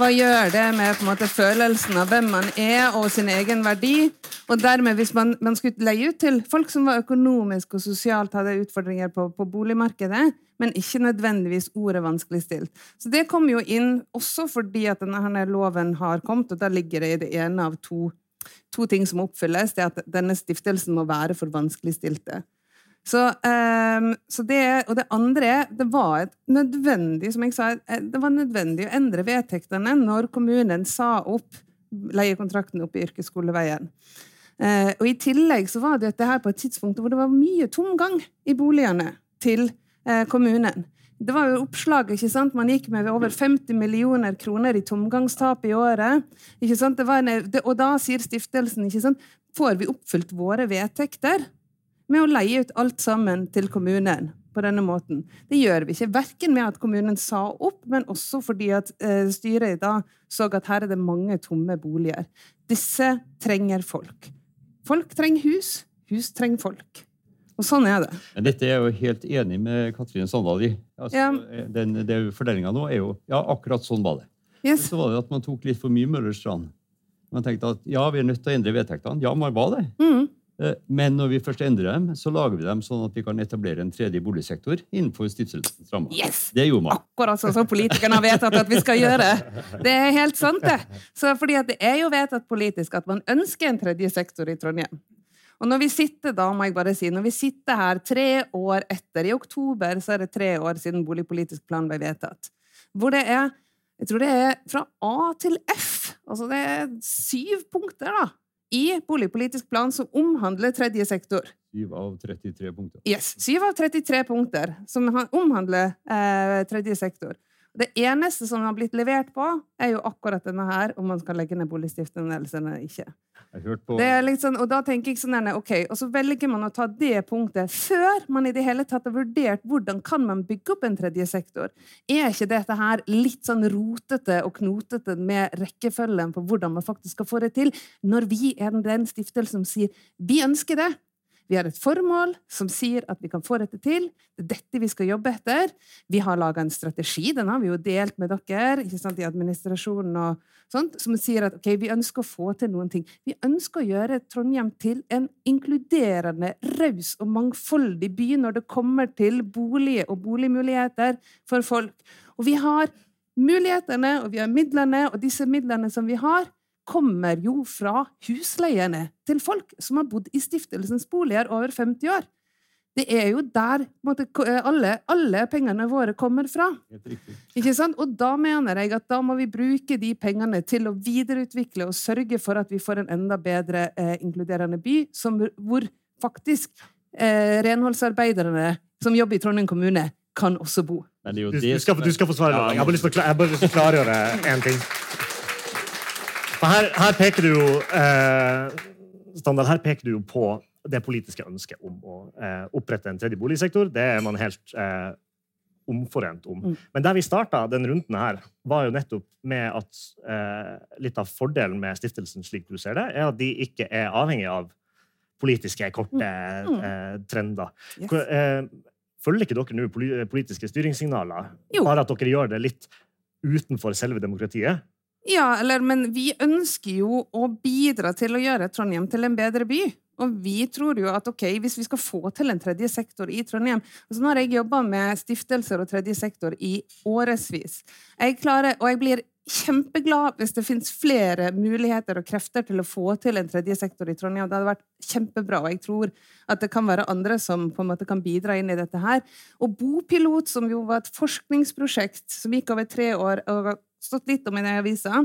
Hva gjør det med måte, følelsen av hvem man er og sin egen verdi? Og dermed, hvis man, man skulle leie ut til folk som var økonomisk og sosialt hadde utfordringer på, på boligmarkedet, men ikke nødvendigvis ordet vanskeligstilt. Så det kom jo inn også fordi at denne loven har kommet, og da ligger det i det ene av to, to ting som oppfylles. Det at denne stiftelsen må være for vanskeligstilte. Så, um, så det, og det andre det var nødvendig som jeg sa, eh, det var nødvendig å endre vedtektene når kommunen sa opp leiekontrakten oppe i yrkesskoleveien. Uh, og I tillegg så var dette her på et tidspunkt hvor det var mye tomgang i boligene til uh, kommunen. Det var jo oppslag, ikke sant? Man gikk med over 50 millioner kroner i tomgangstap i året. ikke sant? Det en, det, og da sier stiftelsen ikke sant? Får vi oppfylt våre vedtekter? Med å leie ut alt sammen til kommunen på denne måten. Det gjør vi ikke, verken med at kommunen sa opp, men også fordi at eh, styret da så at her er det mange tomme boliger. Disse trenger folk. Folk trenger hus, hus trenger folk. Og sånn er det. Men dette er jeg jo helt enig med Katrine Sandal i. Altså, Ja. den, den Fordelinga nå er jo Ja, akkurat sånn var det. Yes. Så var det at man tok litt for mye Møllerstrand. Man tenkte at ja, vi er nødt til å endre vedtektene. Ja, man var det. Mm. Eh, Men når vi først endrer dem, så lager vi dem sånn at vi kan etablere en tredje boligsektor innenfor stiftelsens rammer. Yes! Det gjorde man. Akkurat sånn som politikerne har vedtatt at vi skal gjøre. Det er helt sant, det. Så fordi det er jo vedtatt politisk at man ønsker en tredje sektor i Trondheim. Og når vi sitter da, må jeg bare si, når vi sitter her tre år etter, i oktober så er det tre år siden boligpolitisk plan ble vedtatt, hvor det er jeg tror det er fra A til F. Altså det er syv punkter da, i boligpolitisk plan som omhandler tredje sektor. 7 av 33 punkter. Yes, 7 av 33 punkter som omhandler eh, tredje sektor. Det eneste som har blitt levert på, er jo akkurat denne her, om man skal legge ned boligstiftelsen eller ikke. Det er sånn, og da tenker jeg sånn her, ok, og så velger man å ta det punktet før man i det hele tatt har vurdert hvordan kan man bygge opp en tredje sektor. Er ikke dette her litt sånn rotete og knotete med rekkefølgen på hvordan man faktisk skal få det til, når vi er den stiftelsen som sier vi ønsker det, vi har et formål som sier at vi kan få dette til. Det er dette vi skal jobbe etter. Vi har laga en strategi, den har vi jo delt med dere sant, i administrasjonen, og sånt, som sier at okay, vi ønsker å få til noen ting. Vi ønsker å gjøre Trondheim til en inkluderende, raus og mangfoldig by når det kommer til bolig og boligmuligheter for folk. Og vi har mulighetene, og vi har midlene, og disse midlene som vi har, kommer jo fra husleiene til folk som har bodd i stiftelsens boliger over 50 år. Det er jo der ko- eh, alle, alle pengene våre kommer fra. Ikke sant? Og da mener jeg at da må vi bruke de pengene til å videreutvikle og sørge for at vi får en enda bedre eh, inkluderende by, som, hvor faktisk eh, renholdsarbeiderne som jobber i Trondheim kommune, kan også bo. Men det er jo Du, det du, skal, du skal få svare. Ja, Jeg har bare lyst til å, jeg har bare lyst til å klargjøre én ting. Her, her peker du jo eh, Standard, her peker du jo på det politiske ønsket om å eh, opprette en tredje boligsektor. Det er man helt eh, omforent om. Mm. Men der vi starta den runden her, var jo nettopp med at eh, litt av fordelen med stiftelsen, slik du ser det, er at de ikke er avhengig av politiske, korte Mm. eh, trender. Yes. Eh, følger ikke dere nå politiske styringssignaler? Jo. Bare at dere gjør det litt utenfor selve demokratiet? Ja, eller, men vi ønsker jo å bidra til å gjøre Trondheim til en bedre by. Og vi tror jo at ok, hvis vi skal få til en tredje sektor i Trondheim altså Nå har jeg jobba med stiftelser og tredje sektor i årevis. Jeg og jeg blir kjempeglad hvis det finnes flere muligheter og krefter til å få til en tredje sektor i Trondheim. Det hadde vært kjempebra, og jeg tror at det kan være andre som på en måte kan bidra inn i dette her. Og Bopilot, som jo var et forskningsprosjekt som gikk over tre år og stått litt om i avisa,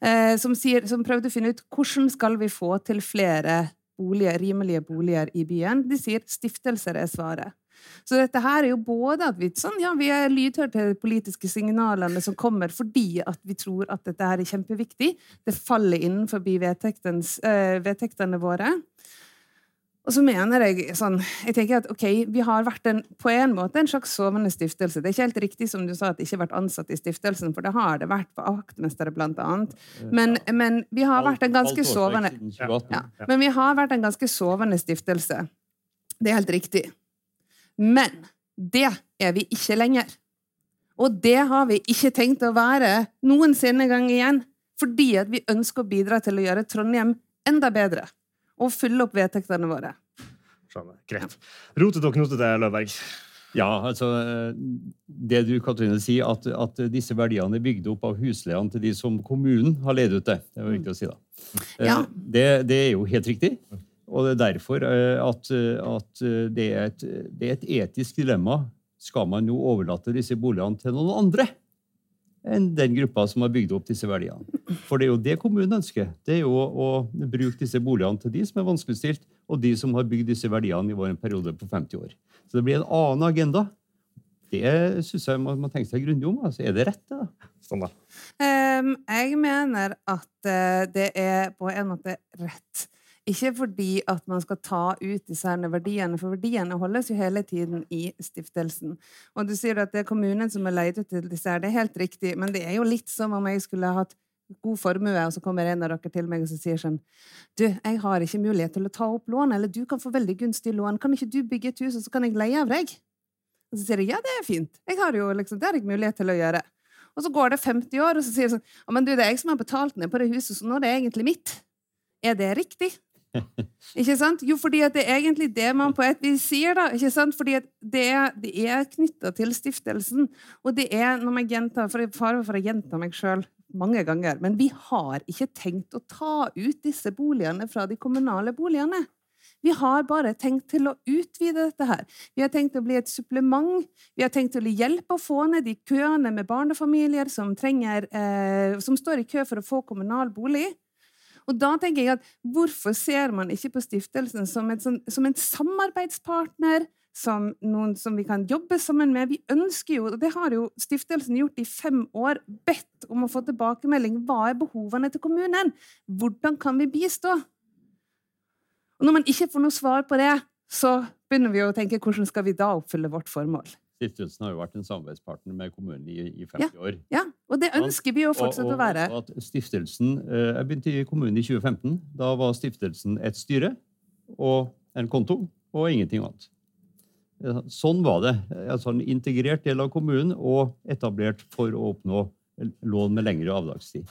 eh, som, som prøvde å finne ut hvordan skal vi få til flere boliger, rimelige boliger i byen. De sier stiftelser er svaret. Så dette her er jo både at vi, sånn, ja, vi er lydhøre til de politiske signalene som kommer fordi at vi tror at dette her er kjempeviktig. Det faller innenfor eh, vedtektene våre. Og så mener jeg sånn Jeg tenker at ok, vi har vært en, på en måte en slags sovende stiftelse. Det er ikke helt riktig som du sa at det ikke har vært ansatt i stiftelsen, for det har det vært på Aktmesteret annet. Men, men vi har vært en ganske sovende ja. ja. Men vi har vært en ganske sovende stiftelse. Det er helt riktig. Men det er vi ikke lenger. Og det har vi ikke tenkt å være noensinne gang igjen. Fordi at vi ønsker å bidra til å gjøre Trondheim enda bedre. Og fylle opp vedtektene våre. Skjønner. Greit. Rotete og knotete, Løvberg. Ja, altså Det du Katrine, sier, at, at disse verdiene er bygd opp av husleiene til de som kommunen har leid ut det. Det var viktig å si, da. Eh, Ja. Det, det er jo helt riktig. Og det er derfor eh, at, at det, er et, det er et etisk dilemma. Skal man nå overlate disse boligene til noen andre enn den gruppa som har bygd opp disse verdiene? For det er jo det kommunen ønsker. Det er jo å, bruke disse boligene til de som er vanskeligstilt, og de som har bygd disse verdiene i vår periode på 50 år. Så det blir en annen agenda. Det syns jeg man må tenke seg grundig om. Altså, er det rett, det? da? Standard. Ehm, jeg mener at eh, det er på en måte rett. Ikke fordi at man skal ta ut disse verdiene, for verdiene holdes jo hele tiden i stiftelsen. Og du sier at det er kommunen som er leid ut til disse her. Det er helt riktig, men det er jo litt som om jeg skulle ha hatt god formue, og så kommer en av dere til meg og så sier sånn Du, jeg har ikke mulighet til å ta opp lån, eller du kan få veldig gunstig lån. Kan ikke du bygge et hus, og så kan jeg leie av deg? Og så sier jeg ja, det er fint. Jeg har jo liksom, det har jeg mulighet til å gjøre. Og så går det 50 år, og så sier de sånn men du, det er jeg som har betalt ned på det huset, så nå er det egentlig mitt. Er det riktig? Ikke sant? Jo, fordi det er egentlig det man på et vis sier, da. Ikke sant? Fordi det er, det er knytta til stiftelsen. Og det er, når man gjentar, for jeg fare for å gjenta meg sjøl mange ganger, men vi har ikke tenkt å ta ut disse boligene fra de kommunale boligene. Vi har bare tenkt til å utvide dette her. Vi har tenkt å bli et supplement. Vi har tenkt til å hjelpe å få ned de køene med barnefamilier som, trenger, eh, som står i kø for å få kommunal bolig. Og da tenker jeg at hvorfor ser man ikke på stiftelsen som, et, som, som en samarbeidspartner, som noen som vi kan jobbe sammen med? Vi ønsker jo, og det har jo stiftelsen gjort i fem år, bedt om å få tilbakemelding. Hva er behovene til kommunen? Hvordan kan vi bistå? Og når man ikke får noe svar på det, så begynner vi å tenke hvordan skal vi da oppfylle vårt formål? Stiftelsen har jo vært en samarbeidspartner med kommunen i, i 50 år. Ja, og det ønsker vi å fortsette Og- og- å være. og at stiftelsen, eh, Jeg begynte i kommunen i 2015. Da var stiftelsen et styre og en konto og ingenting annet. Sånn var det. Altså En integrert del av kommunen og etablert for å oppnå lån med lengre avdragstid.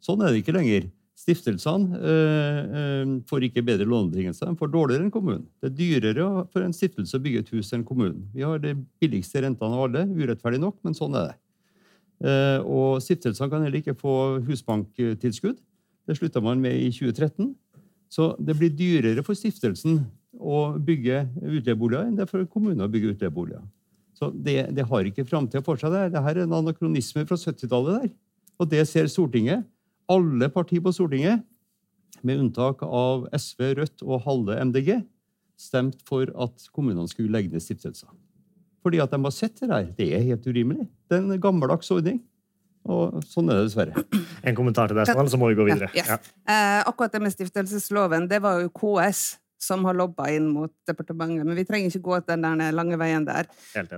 Sånn er det ikke lenger. Stiftelsene eh, eh, får ikke bedre lånebetingelser, de får dårligere enn kommunen. Det er dyrere for en stiftelse å bygge et hus enn kommunen. Vi har de billigste rentene av alle, urettferdig nok, men sånn er det. Eh, og stiftelsene kan heller ikke få husbanktilskudd. Det slutta man med i 2013. Så det blir dyrere for stiftelsen å bygge utleieboliger enn det er for kommunen å bygge utleieboliger. Så det, det har ikke framtida for seg. Det, det her er en anakronisme fra 70-tallet. der. Og det ser Stortinget. Alle partier på Stortinget, med unntak av SV, Rødt og halve MDG, stemt for at kommunene skulle legge ned stiftelser. Fordi at de har sett det der. Det er helt urimelig. Det er en gammeldags ordning. Og sånn er det dessverre. En kommentar til deg, så må vi gå videre. Ja, yes. Ja. Eh, akkurat det med stiftelsesloven, det var jo KS som har lobba inn mot departementet. Men vi trenger ikke gå den der lange veien der.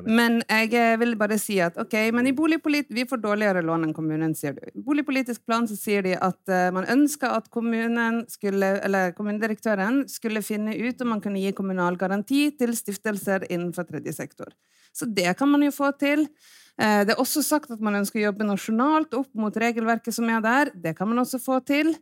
Men jeg eh, vil bare si at ok, men i boligpolit vi får dårligere lån enn kommunen, sier du. I boligpolitisk plan så sier de at eh, man ønsker at kommunen skulle, eller kommunedirektøren skulle finne ut om man kunne gi kommunal garanti til stiftelser innenfor tredje sektor. Så det kan man jo få til. Eh, Det er også sagt at man ønsker å jobbe nasjonalt opp mot regelverket som er der. Det kan man også få til.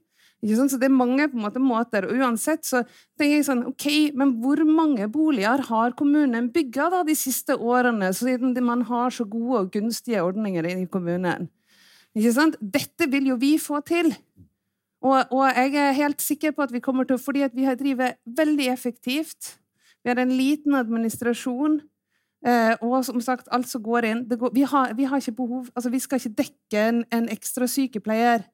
Så det er mange måte måter. Og uansett så tenker jeg sånn, ok, men hvor mange boliger har kommunen bygga de siste årene, siden man har så gode og gunstige ordninger i kommunen? Dette vil jo vi få til. Og, og jeg er helt sikker på at vi kommer til Fordi vi har drevet veldig effektivt. Vi har en liten administrasjon. Eh, og som sagt, alt som går inn går, vi, har, vi har ikke behov altså Vi skal ikke dekke en, en ekstra sykepleier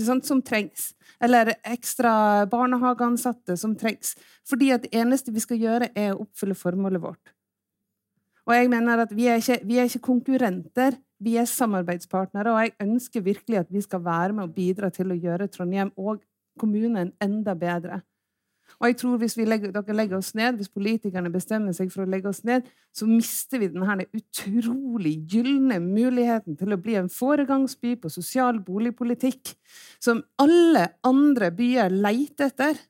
sant, som trengs. Eller ekstra barnehageansatte som trengs. Fordi at det eneste vi skal gjøre, er å oppfylle formålet vårt. Og jeg mener at vi er ikke, vi er ikke konkurrenter, vi er samarbeidspartnere. Og jeg ønsker virkelig at vi skal være med og bidra til å gjøre Trondheim og kommunen enda bedre. Og jeg tror hvis vi legger, dere legger oss ned, hvis politikerne bestemmer seg for å legge oss ned, så mister vi denne utrolig gylne muligheten til å bli en foregangsby på sosial boligpolitikk, som alle andre byer leter etter.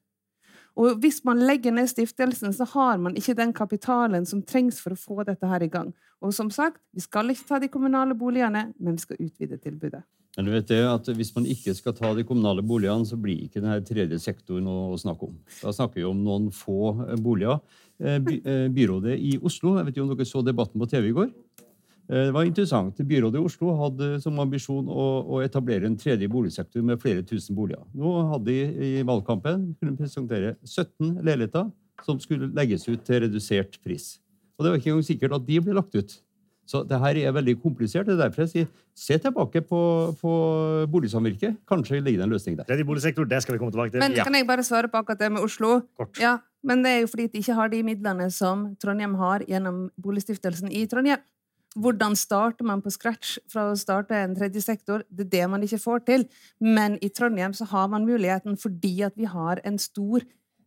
Og hvis man legger ned stiftelsen, så har man ikke den kapitalen som trengs for å få dette her i gang. Og som sagt, vi skal ikke ta de kommunale boligene, men vi skal utvide tilbudet. Men du vet det at Hvis man ikke skal ta de kommunale boligene, så blir ikke denne tredje sektoren å snakke om. Da snakker vi om noen få eh, boliger. Eh, eh, byrådet i Oslo Jeg vet ikke om dere så debatten på TV i går? Det var interessant. Byrådet i Oslo hadde som ambisjon å etablere en tredje boligsektor med flere tusen boliger. Nå hadde de i valgkampen kunne presentere 17 leiligheter som skulle legges ut til redusert pris. Og det var ikke engang sikkert at de ble lagt ut. Så det her er veldig komplisert. Det er derfor jeg sier se tilbake på, på boligsamvirket. Kanskje ligger det en løsning der. Tredje boligsektor, det skal vi komme tilbake til. Men Ja, kan jeg bare svare på akkurat det med Oslo? kort. Ja, men det er jo fordi de ikke har de midlene som Trondheim har gjennom Boligstiftelsen i Trondheim. Hvordan starter man på scratch fra å starte en tredje sektor? Det er det man ikke får til. Men i Trondheim så har man muligheten fordi at vi har en stor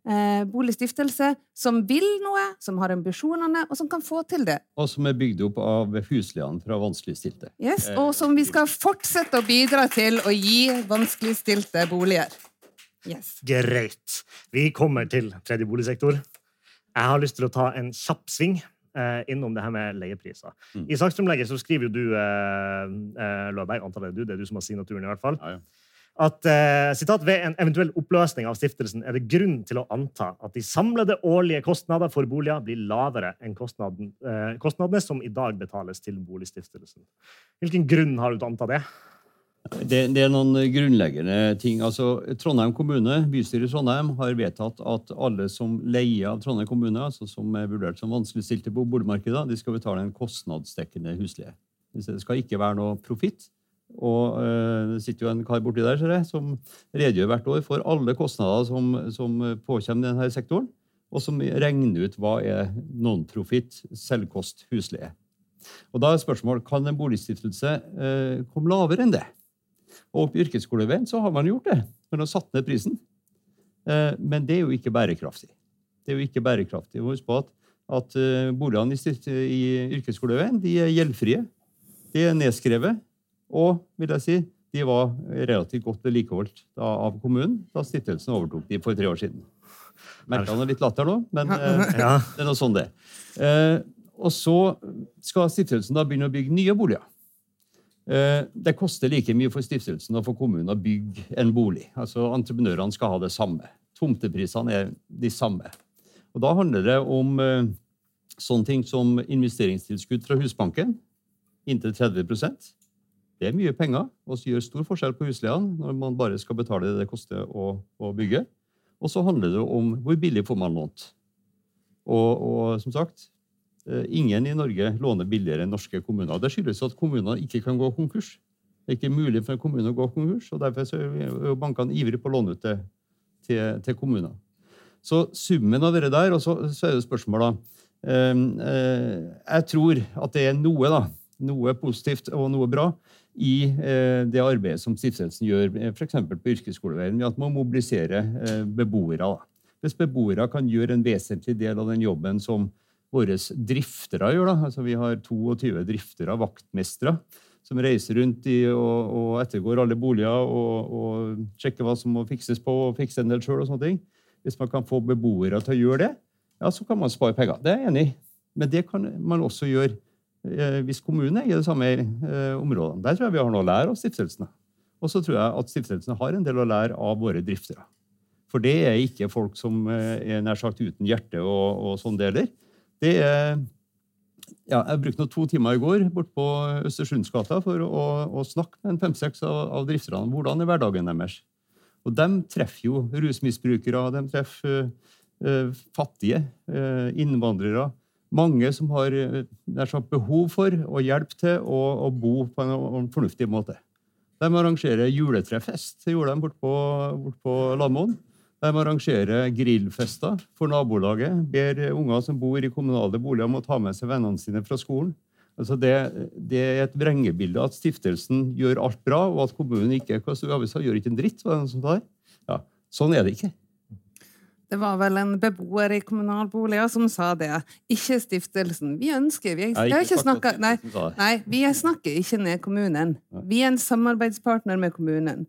eh, boligstiftelse som vil noe, som har ambisjonene, og som kan få til det. Og som er bygd opp av husleiene fra vanskeligstilte. Yes, Eh, og som vi skal fortsette å bidra til å gi vanskeligstilte boliger. Yes. Greit. Vi kommer til tredje boligsektor. Jeg har lyst til å ta en kjapp sving eh, innom det her med leiepriser. Mm. I saksfremlegget så skriver jo du, eh, eh, Løberg, antar det er du, det er du som har signaturen i hvert fall, Ja, ja. At eh, sitat, ved en eventuell oppløsning av stiftelsen er det grunn til å anta at de samlede årlige kostnader for boliger blir lavere enn kostnaden, eh, kostnadene som i dag betales til boligstiftelsen. Hvilken grunn har du til å anta det? Det, det er noen grunnleggende ting. Altså, Trondheim kommune, Bystyret i Trondheim har vedtatt at alle som leier av Trondheim kommune, altså som er vurdert som vanskeligstilte på boligmarkedet, de skal betale en kostnadsdekkende husleie. Det skal ikke være noe profitt. Og øh, det sitter jo en kar borti der jeg, som redegjør hvert år for alle kostnader som, som påkommer denne sektoren, og som regner ut hva er non-profit, selvkost, husleie. Og da er spørsmålet, Kan en boligstiftelse eh, komme lavere enn det? Og på yrkesskoleveien så har man gjort det. Man har satt ned prisen. Eh, Men det er jo ikke bærekraftig. Det er jo ikke bærekraftig. Må huske på at, at eh, boligene i, i yrkesskoleveien de er gjeldfrie. De er nedskrevet. Og vil jeg si, de var relativt godt vedlikeholdt av kommunen da stiftelsen overtok de for tre år siden. Merka han litt latter nå, men eh, Ja. det er noe sånn det. Eh, og så skal stiftelsen da begynne å bygge nye boliger. Eh, Det koster like mye for stiftelsen og for kommunen å bygge en bolig. Altså Entreprenørene skal ha det samme. Tomteprisene er de samme. Og Da handler det om eh, sånne ting som investeringstilskudd fra Husbanken. Inntil 30 Det er mye penger og gjør stor forskjell på husleiene når man bare skal betale det det koster å, å bygge. Og så handler det om hvor billig får man lånt. Og, og som sagt, eh, ingen i Norge låner billigere enn norske kommuner. Det skyldes at kommunene ikke kan gå konkurs. Det er ikke mulig for en kommune å gå konkurs, og derfor er bankene ivrige på å låne ut det til, til kommuner. Så summen av det der, og så, så er det spørsmålet eh, eh, Jeg tror at det er noe, da, noe positivt og noe bra i eh, det arbeidet som stiftelsen gjør, f.eks. på yrkesskoleveien, ved at man mobiliserer eh, beboere. Hvis beboere kan gjøre en vesentlig del av den jobben som våre driftere gjør, altså vi har 22 driftere, vaktmestere, som reiser rundt i og, og ettergår alle boliger og, og, sjekker hva som må fikses på, og fikse en del sjøl og sånne ting. Hvis man kan få beboere til å gjøre det, ja, så kan man spare penger. Det er jeg enig i. Men det kan man også gjøre eh, hvis kommunen er i de samme området, områdene. Der tror jeg vi har noe å lære av stiftelsene. Og så tror jeg at stiftelsene har en del å lære av våre driftere. For det er ikke folk som eh, er nær sagt uten hjerte og, og sånn deler. Det er ja, jeg brukte to timer i går bort på Østersundsgata for å, å snakke med fem-seks av, av drifterne om hvordan er hverdagen deres. Og de treffer jo rusmisbrukere, de treffer uh, fattige, uh, innvandrere. Mange som har sagt, behov for og hjelp til å, å bo på en, en, fornuftig måte. De arrangerer juletrefest. Det gjorde de borte på, bort på Lamoen. De arrangerer grillfester for nabolaget. Ber unger som bor i kommunale boliger, om å ta med seg vennene sine fra skolen. Altså det, det, er et vrengebilde at stiftelsen gjør alt bra, og at kommunen ikke gjør ikke en dritt. Ja, sånn er det ikke. Det var vel en beboer i kommunalboliger som sa det. Ikke stiftelsen. Vi ønsker Vi, jeg, ikke snakket, nei, nei, vi snakker ikke ned kommunen. Vi er en samarbeidspartner med kommunen.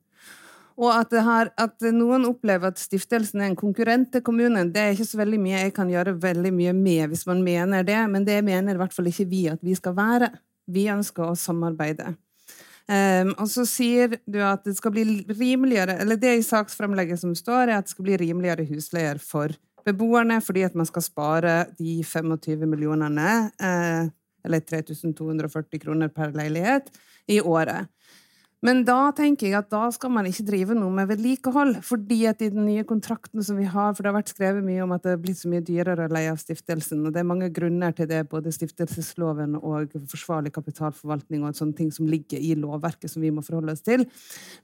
Og at, har, at, noen opplever at stiftelsen er en konkurrent til kommunen, det er ikke så veldig mye jeg kan gjøre veldig mye med hvis man mener det, men det mener i hvert fall ikke vi at vi skal være. Vi ønsker å samarbeide. Um, og så sier du at det skal bli rimeligere, eller det i saksframlegget som står, er at det skal bli rimeligere husleier for beboerne, fordi at man skal spare de 25 millionene, eh, eller 3240 kroner per leilighet, i året. Men da tenker jeg at da skal man ikke drive noe med vedlikehold. fordi at i den nye kontrakten som vi har, for det har vært skrevet mye om at det er blitt så mye dyrere å leie av stiftelsen, og det er mange grunner til det, både stiftelsesloven og forsvarlig kapitalforvaltning og sånne ting som ligger i lovverket som vi må forholde oss til.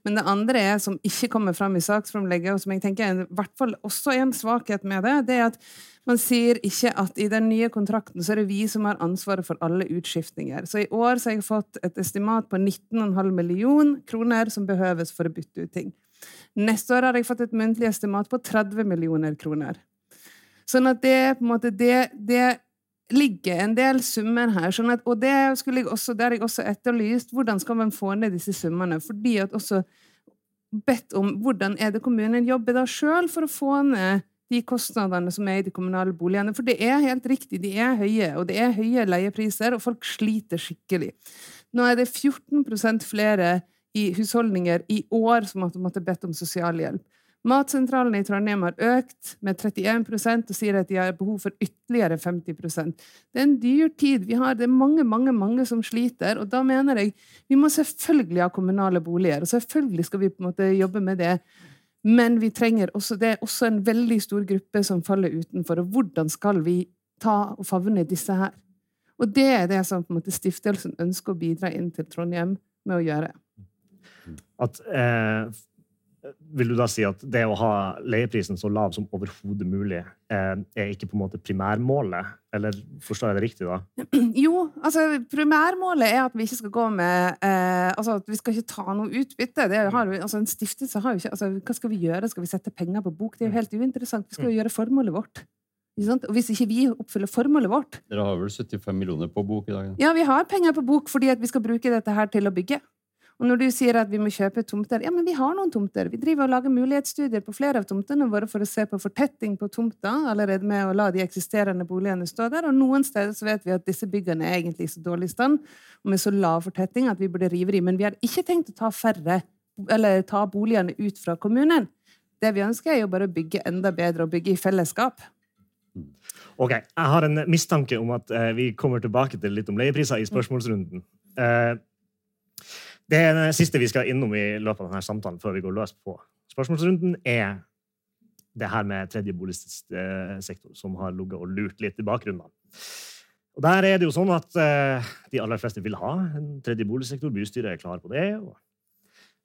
Men det andre er, som ikke kommer fram i saksframlegget, og som jeg tenker er i hvert fall også en svakhet med det, det er at man sier ikke at i den nye kontrakten så er det vi som har ansvaret for alle utskiftninger. Så i år så har jeg fått et estimat på 19,5 million kroner som behøves for å bytte ut ting. Neste år har jeg fått et muntlig estimat på 30 millioner kroner. Sånn at det på en måte det, det ligger en del summer her. Sånn at, og det, skulle jeg også, der jeg også etterlyst. Hvordan skal man få ned disse summene? Fordi at også bedt om hvordan er det kommunen jobber da sjøl for å få ned de kostnadene som er i de kommunale boligene. For det er helt riktig, de er høye, og det er høye leiepriser, og folk sliter skikkelig. Nå er det 14% flere i husholdninger i år som har måttet bedt om sosialhjelp. Matsentralene i Trondheim har økt med 31% og sier at de har behov for ytterligere 50% Det er en dyr tid. Vi har, det er mange mange, mange som sliter. og Da mener jeg vi må selvfølgelig ha kommunale boliger. og Selvfølgelig skal vi på en måte jobbe med det. Men vi trenger også, det er også en veldig stor gruppe som faller utenfor. Og hvordan skal vi ta og favne disse her? Og det er det som måte stiftelsen ønsker å bidra inn til Trondheim med å gjøre. At eh, vil du da si at det å ha leieprisen så lav som overhodet mulig eh, er ikke på en måte primærmålet? Eller forstår jeg det riktig, da? Jo, altså primærmålet er at vi ikke skal gå med eh, Altså at vi skal ikke ta noe utbytte. Har, altså, en stiftelse har jo ikke altså, Hva skal vi gjøre? Skal vi sette penger på bok? Det er jo helt uinteressant. Vi skal jo mm. gjøre formålet vårt. Og hvis ikke vi oppfyller formålet vårt Dere har vel 75 millioner på bok i dag? Ja, vi har penger på bok fordi at vi skal bruke dette her til å bygge. Og når du sier at vi må kjøpe tomter Ja, men vi har noen tomter. Vi driver og lager mulighetsstudier på flere av tomtene våre for å se på fortetting på tomta, allerede med å la de eksisterende boligene stå der. Og noen steder så vet vi at disse byggene er egentlig i så dårlig stand og med så lav fortetting at vi burde rive dem. Men vi har ikke tenkt å ta færre, eller ta boligene ut fra kommunen. Det vi ønsker, er jo bare å bygge enda bedre og bygge i fellesskap. Ok, Jeg har en mistanke om at eh, vi kommer tilbake til litt om leiepriser i spørsmålsrunden. Eh, det siste vi skal innom i løpet av denne samtalen før vi går løs på spørsmålsrunden, er det her med tredje boligsektor, som har ligget og lurt litt i bakgrunnen. Og der er det jo sånn at eh, De aller fleste vil ha en tredje boligsektor. Bystyret er klar på det.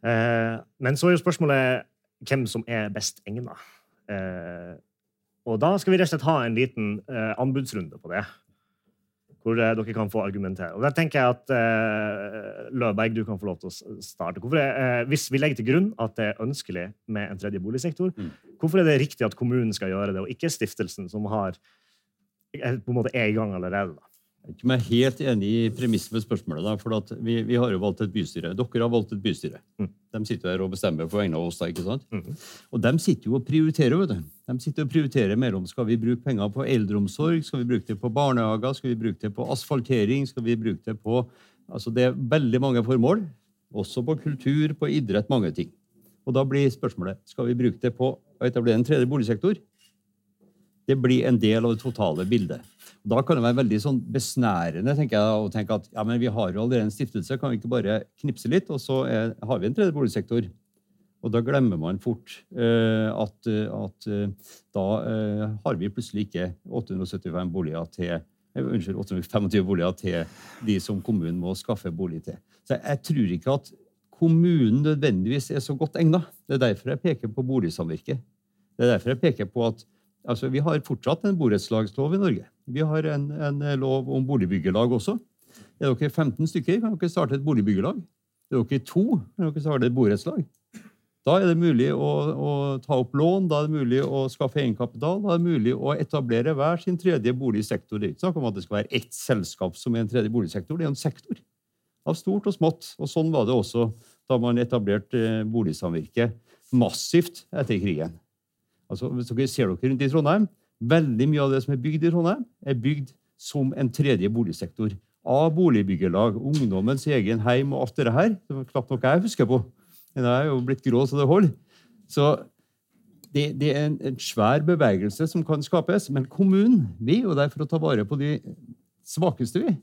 Eh, men så er jo spørsmålet hvem som er best egna. Eh, og da skal vi rett og slett ha en liten eh, anbudsrunde på det. Hvor eh, dere kan få argumentere. Og der tenker jeg at eh, Løberg, du kan få lov til å starte. Hvorfor eh, hvis vi legger til grunn at det er ønskelig med en tredje boligsektor, Mm. hvorfor er det riktig at kommunen skal gjøre det, og ikke stiftelsen, som har er, på en måte er i gang allerede? da? Jeg er ikke meg helt enig i premisset med spørsmålet. Da, for vi, vi har jo valgt et bystyre. Dere har valgt et bystyre. Mm. De sitter her og bestemmer på vegne av oss. da, ikke sant? Mm. Og de sitter jo og prioriterer. vet du. De sitter og prioriterer mellom skal vi bruke penger på eldreomsorg, skal vi bruke det på barnehager, skal vi bruke det på asfaltering, skal vi bruke det på altså Det er veldig mange formål. Også på kultur, på idrett, mange ting. Og da blir spørsmålet skal vi bruke det på å etablere en tredje boligsektor. Det blir en del av det totale bildet. Da kan det være veldig sånn besnærende tenker jeg, å tenke at ja, men vi har jo allerede en stiftelse, kan vi ikke bare knipse litt, og så er, har vi en tredje boligsektor? Og da glemmer man fort uh, at, eh, at uh, da uh, har vi plutselig ikke 875 boliger til eh, Unnskyld, 825 boliger til de som kommunen må skaffe bolig til. Så jeg, jeg tror ikke at kommunen nødvendigvis er så godt egna. Det er derfor jeg peker på boligsamvirket. Det er derfor jeg peker på at altså, vi har fortsatt en borettslagslov i Norge. Vi har en, en lov om boligbyggelag også. Er dere 15 stykker, kan dere starte et boligbyggelag. Er dere to, kan dere starte et borettslag. Da er det mulig å, å ta opp lån, da er det mulig å skaffe egenkapital, da er det mulig å etablere hver sin tredje boligsektor. Det er ikke snakk om at det skal være ett selskap som er en tredje boligsektor, det er en sektor av stort og smått. Og sånn var det også da man etablerte boligsamvirket massivt etter krigen. Altså, hvis dere ser dere rundt i Trondheim, veldig mye av det som er bygd i Trondheim, er bygd som en tredje boligsektor. Av boligbyggelag, ungdommens egen heim og alt det her. Det var knapt noe jeg husker på. Men jeg er jo blitt grå så det holder. Så det, det er en, en svær bevegelse som kan skapes. Men kommunen vi er jo der for å ta vare på de svakeste, vi.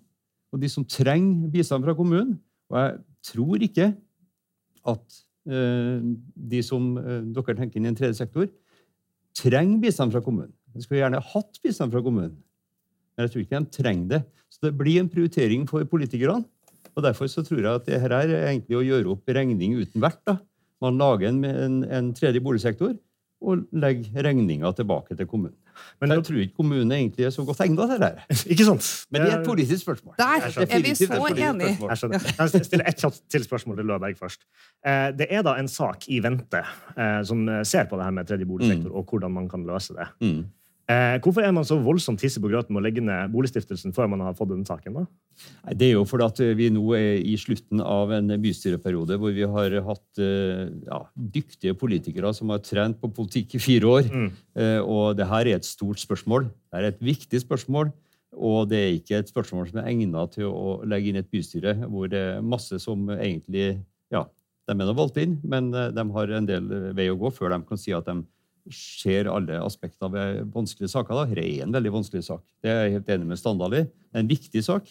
Og de som trenger bistand fra kommunen. Og jeg tror ikke at eh, de som eh, dere tenker inn i en tredje sektor, trenger bistand fra kommunen. De skulle gjerne hatt bistand fra kommunen. Men jeg tror ikke de trenger det. Så det blir en prioritering for politikerne. Og Derfor så tror jeg at det her er egentlig å gjøre opp regning uten vert. Man lager en, en, en tredje boligsektor og legger regninga tilbake til kommunen. Men jeg tror ikke kommunen egentlig er så godt egna til det. Ikke sant? Men det er et politisk spørsmål. Der er vi så enige. Jeg skjønner. Jeg stiller ett kjapt til spørsmål til Løberg først. Eh, Det er da en sak i vente eh, som ser på det her med tredje boligsektor og hvordan man kan løse det. Eh, Hvorfor er man så voldsomt hissig på grøten med å legge ned Boligstiftelsen før man har fått den saken? da? Nei, Det er jo fordi at vi nå er i slutten av en bystyreperiode hvor vi har hatt eh, ja, dyktige politikere som har trent på politikk i fire år. Mm. Eh, Og det her er et stort spørsmål. Det er et viktig spørsmål. Og det er ikke et spørsmål som er egnet til å legge inn et bystyre hvor det er masse som egentlig Ja, de er valgt inn, men eh, de har en del vei å gå før de kan si at de ser alle aspekter ved vanskelige saker. da. Dette er en veldig vanskelig sak. Det er jeg helt enig med Standal i. Det er en viktig sak.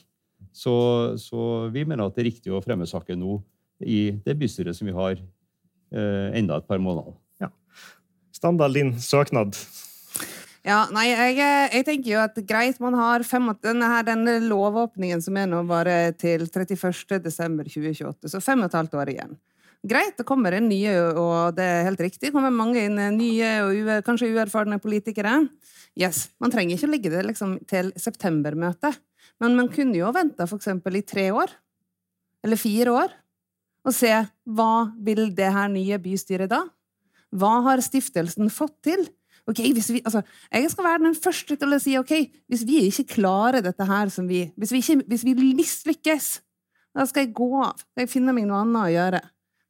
Så, så vi mener at det er riktig å fremme saken nå i det bystyret som vi har eh, enda et par måneder. Standal, din søknad. Ja, nei, jeg, jeg tenker jo at greit, man har fem, denne, her, denne lovåpningen som er nå bare til 31. desember 2028, så fem og et halvt år igjen. Greit, det kommer inn nye, og det er helt riktig, det kommer mange inn nye og ue, kanskje uerfarne politikere. Yes, man trenger ikke å ligge det liksom til septembermøtet, men man kunne jo vente for eksempel i tre år, eller fire år, og se hva vil det her nye bystyret da? Hva har stiftelsen fått til? Ok, vi, altså, Jeg skal være den første til å si ok, hvis vi ikke klarer dette her som vi Hvis vi, ikke, vi mislykkes, da skal jeg gå av. Skal jeg finne meg noe annet å gjøre.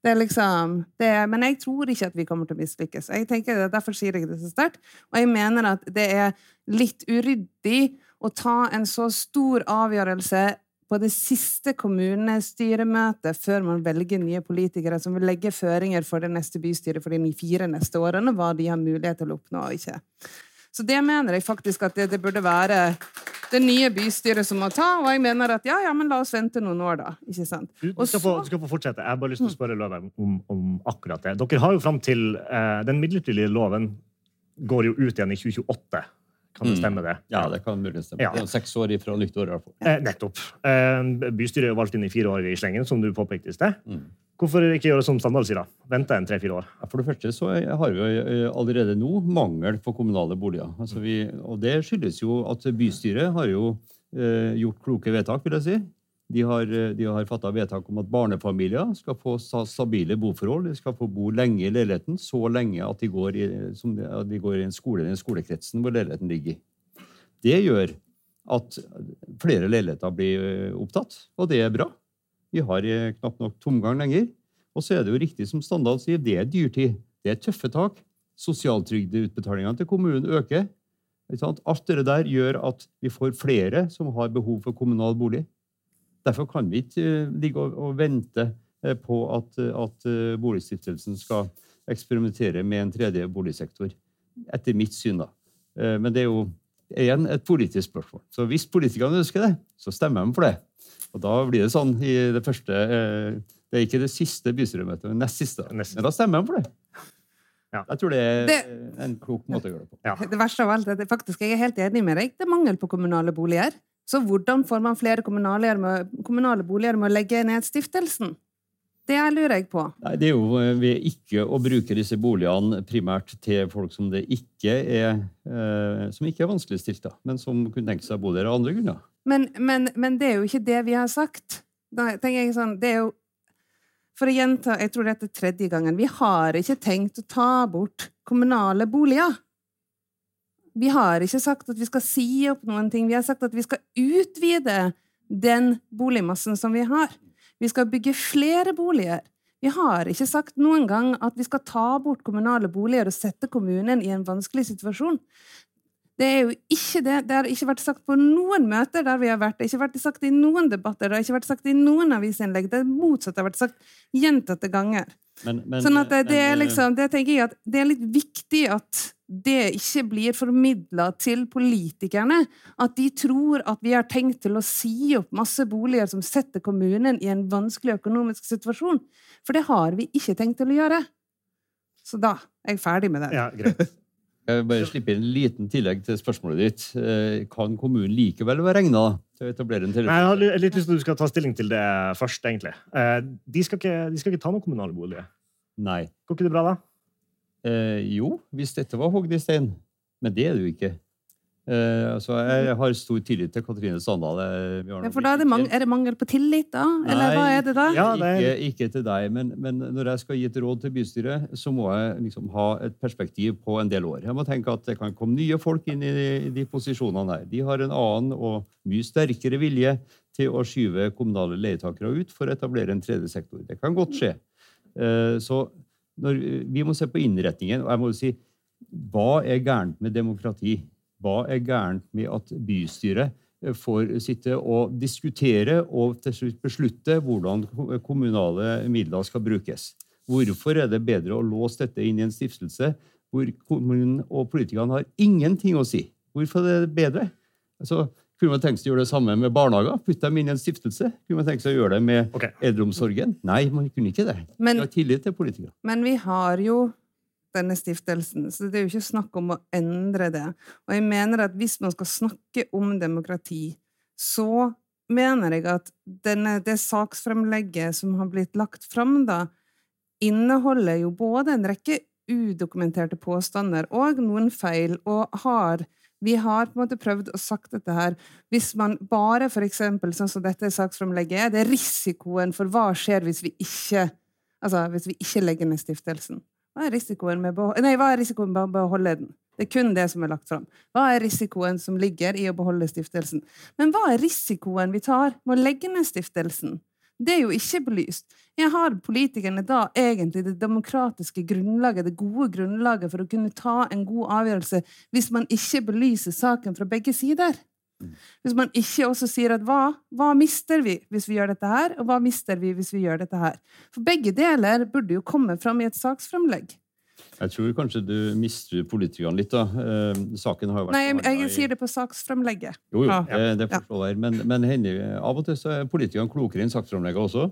Det er liksom, det er, men jeg tror ikke at vi kommer til å mislykkes. Jeg tenker, Derfor sier jeg det så sterkt. Og jeg mener at det er litt uryddig å ta en så stor avgjørelse på det siste kommunestyremøtet før man velger nye politikere som vil legge føringer for det neste bystyret for de fire neste årene, hva de har mulighet til å oppnå og ikke. Så det mener jeg faktisk at det, det burde være det nye bystyret som må ta, og jeg mener at ja, ja, men la oss vente noen år, da. Ikke sant? Du, du, skal få, du skal få fortsette. Jeg har bare lyst til å spørre Løven om, om akkurat det. Dere har jo fram til eh, den midlertidige loven går jo ut igjen i 2028. Kan det Mm. stemme, det? Ja, det kan muligens stemme. Ja. Det er seks år ifra nyttår. i hvert fall. Eh, nettopp. Eh, bystyret er jo valgt inn i fire år i slengen, som du påpekte i sted. Mm. Hvorfor ikke gjøre som Standal sier, da? Vente en tre-fire år? Ja, For det første så har vi eh, allerede nå mangel på kommunale boliger. Altså vi, og det skyldes jo at bystyret har jo eh, gjort kloke vedtak, vil jeg si. De har, eh, de har fatta vedtak om at barnefamilier skal få stabile boforhold. De skal få bo lenge i leiligheten, så lenge at de går i, de, går i en skole, den skolekretsen hvor leiligheten ligger. Det gjør at flere leiligheter blir eh, opptatt, og det er bra. Vi har eh, knapt nok tomgang lenger. Og så er det jo riktig som Standal sier, det er dyrtid. Det er tøffe tak. Sosialtrygdeutbetalingene til kommunen øker. Alt det der gjør at vi får flere som har behov for kommunal bolig. Derfor kan vi ikke eh, ligge og, og vente eh, på at, at eh, Boligstiftelsen skal eksperimentere med en tredje boligsektor. Etter mitt syn, da. Eh, Men det er jo igjen et politisk spørsmål. Så hvis politikerne ønsker det, så stemmer de for det. Og da blir det sånn i det første Det er ikke det siste bystyremøtet, men nest siste. Men da stemmer de for det. Ja. Jeg tror det er Det- en klok måte å gjøre det på. Ja. Det verste av alt er at jeg faktisk jeg er helt enig med deg. Det er mangel på kommunale boliger. Så hvordan får man flere kommunale, med, kommunale boliger med å legge ned stiftelsen? Det lurer jeg på. Nei, Det er jo eh, ved ikke å bruke disse boligene primært til folk som det ikke er eh, som ikke er vanskeligstilte, men som kunne tenke seg å bo der av andre grunner. Men, men, men det er jo ikke det vi har sagt. Da tenker jeg sånn, det er jo For å gjenta, jeg tror dette er tredje gangen. Vi har ikke tenkt å ta bort kommunale boliger. Vi har ikke sagt at vi skal si opp noen ting. Vi har sagt at vi skal utvide den boligmassen som vi har. Vi skal bygge flere boliger. Vi har ikke sagt noen gang at vi skal ta bort kommunale boliger og sette kommunen i en vanskelig situasjon. Det er jo ikke det. Det har ikke vært sagt på noen møter der vi har vært. Det har ikke vært sagt i noen debatter. Det har ikke vært sagt i noen avisinnlegg. Det motsatte har vært sagt gjentatte ganger. Men, men, sånn at det, det er eh, liksom Det tenker jeg at det er litt viktig at det ikke blir formidla til politikerne. At de tror at vi har tenkt til å si opp masse boliger som setter kommunen i en vanskelig økonomisk situasjon. For det har vi ikke tenkt til å gjøre. Så da er jeg ferdig med det. Ja, greit. Jeg vil bare slippe inn en liten tillegg til spørsmålet ditt. Eh, Kan kommunen likevel være regna til å etablere en Nei, Jeg har litt lyst til at du skal ta stilling til det først, egentlig. Eh, De skal ikke, de skal ikke ta noen kommunale boliger. Nei. Går ikke det bra, da? Eh, jo, hvis dette var hogd i stein. Men det er det jo ikke. Eh, altså, jeg har stor tillit til Katrine Sandal. eh, Ja, for da er det, ikke- mang er det mangel på tillit, da? Eller Nei. hva er det da? Ja, Ikke, ikke til deg, men, men når jeg skal gi et råd til bystyret, så må jeg liksom ha et perspektiv på en del år. Jeg må tenke at det kan komme nye folk inn i de, de posisjonene her. De har en annen og mye sterkere vilje til å skyve kommunale leietakere ut for å etablere en tredje sektor. Det kan godt skje. Eh, Så når, vi må se på innretningen. Og jeg må jo si, hva er gærent med demokrati? Hva er gærent med at bystyret eh, får sitte og diskutere og til slutt beslutte hvordan kommunale midler skal brukes? Hvorfor er det bedre å låse dette inn i en stiftelse hvor kommunen og politikerne har ingenting å si? Hvorfor er det bedre? Altså, kunne man tenkt seg å gjøre det samme med barnehager? Putte dem inn i en stiftelse? Kunne man tenkt seg å gjøre det med okay. eldreomsorgen? Nei, man kunne ikke det. Men- Vi har tillit til politikere. Men vi har jo denne stiftelsen, så det er jo ikke snakk om å endre det. Og jeg mener at hvis man skal snakke om demokrati, så mener jeg at denne, det saksfremlegget som har blitt lagt fram, da, inneholder jo både en rekke udokumenterte påstander og noen feil, og har vi har på en måte prøvd å sagt dette her. Hvis man bare for eksempel, sånn som dette saksfremlegget er, det er risikoen for hva skjer hvis vi ikke altså hvis vi ikke legger ned stiftelsen. Hva er risikoen med, Nei, hva er risikoen med å beholde den? Det er kun det som er lagt fram. Hva er risikoen som ligger i å beholde stiftelsen? Men hva er risikoen vi tar med å legge ned stiftelsen? Det er jo ikke belyst. Jeg har politikerne da egentlig det demokratiske grunnlaget, det gode grunnlaget for å kunne ta en god avgjørelse hvis man ikke belyser saken fra begge sider? Hvis man ikke også sier at hva, hva mister vi hvis vi gjør dette her, og hva mister vi hvis vi gjør dette her? For begge deler burde jo komme fram i et saksfremlegg. Jeg tror kanskje du mister politikerne litt, da. Eh, saken har jo vært Nei, jeg, jeg sier det på saksframlegget. Jo, jo, Ja. det, det forstår jeg. Men, men henne, av og til så er politikerne klokere enn saksframlegget også.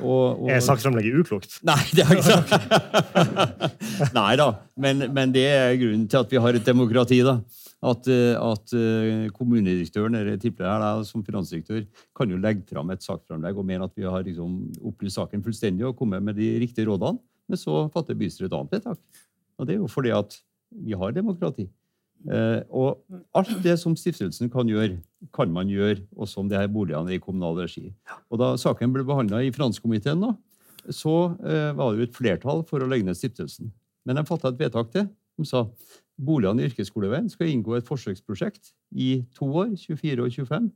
Og, og... Er saksframlegget uklokt? Nei, det har jeg ikke sagt. Nei da, men, men det er grunnen til at vi har et demokrati. da. At, eh, at eh, kommunedirektøren eller jeg tipper her som finansdirektør kan jo legge fram et saksframlegg og mene at vi har liksom, opplyst saken fullstendig og kommet med de riktige rådene, men så fatter bystyret et annet vedtak. Og det er jo fordi at vi har demokrati. Eh, og alt det som stiftelsen kan gjøre, kan man gjøre også om det her boligene er i kommunal regi. Og da saken ble behandla i finanskomiteen, nå, så eh, var det jo et flertall for å legge ned stiftelsen. Men de fatta et vedtak til som sa boligene i yrkesskoleveien skal inngå et forsøksprosjekt i to år, 24 og 25,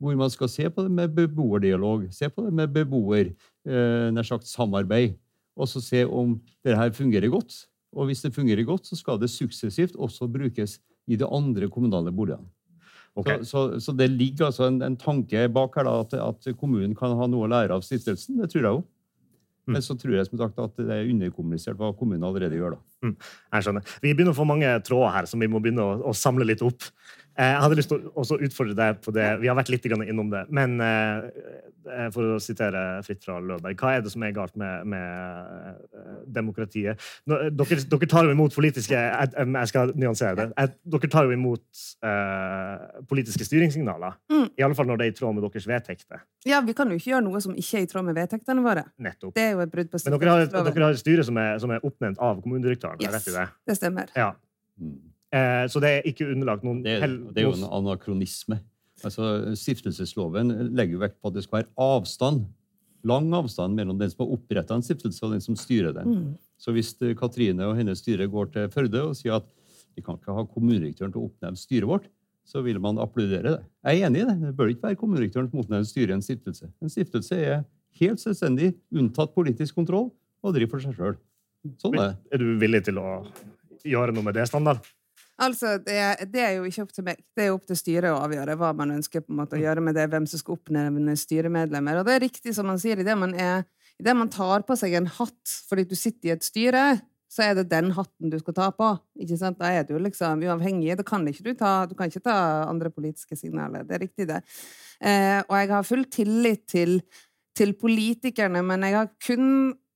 hvor man skal se på det med beboerdialog, se på det med beboer, eh, nær sagt samarbeid, og så se om det her fungerer godt. Og hvis det fungerer godt, så skal det suksessivt også brukes i de andre kommunale boligene. Okay. Så, så, så det ligger altså en, en tanke bak her da, at, at kommunen kan ha noe å lære av stiftelsen. Det tror jeg jo. Men så tror jeg som sagt at det er underkommunisert hva kommunen allerede gjør. da. Jeg skjønner. Vi begynner å få mange tråder her som vi må begynne å, å samle litt opp. Eh, Jeg hadde lyst til å også utfordre deg på det. Vi har vært litt innom det. Men eh, eh, for å sitere fritt fra Løberg, hva er det som er galt med, med demokratiet? Dere, dere tar jo imot politiske Jeg, jeg skal nyansere det. Dere tar jo imot eh, politiske styringssignaler. Mm. I alle fall når det er i tråd med deres vedtekter. Ja, vi kan jo ikke gjøre noe som ikke er i tråd med vedtektene våre. Nettopp. Det er jo et brudd på Men dere har, dere har et styre som er, som er oppnevnt av kommunedirektøren. Yes. Rett i det? Det stemmer. Ja. Eh, så det er ikke underlagt noen Det, det er jo en anakronisme. Altså, Stiftelsesloven legger jo vekt på at det skal være avstand, lang avstand mellom den som har oppretta en stiftelse, og den som styrer den. Mm. Så hvis eh, Katrine og hennes styre går til Førde og sier at vi kan ikke ha kommunedirektøren til å oppnevne styret vårt, så vil man applaudere det. Jeg er enig i det. Det bør ikke være kommunedirektøren som oppnevner styret i en stiftelse. En stiftelse er helt selvstendig, unntatt politisk kontroll, og driver for seg sjøl. Sånn er det. Er du villig til å gjøre noe med det, Standard? Altså, det, det er jo ikke opp til meg. Det er jo opp til styret å avgjøre hva man ønsker på en måte å gjøre med det, hvem som skal oppnevne styremedlemmer. Og det er riktig som man sier, idet man, er- i det man tar på seg en hatt fordi du sitter i et styre, så er det den hatten du skal ta på. Ikke sant? Da er du liksom uavhengig. Da kan ikke du, ta, du kan ikke ta andre politiske signaler. Det er riktig, det. Eh, og jeg har full tillit til, til politikerne, men jeg har kun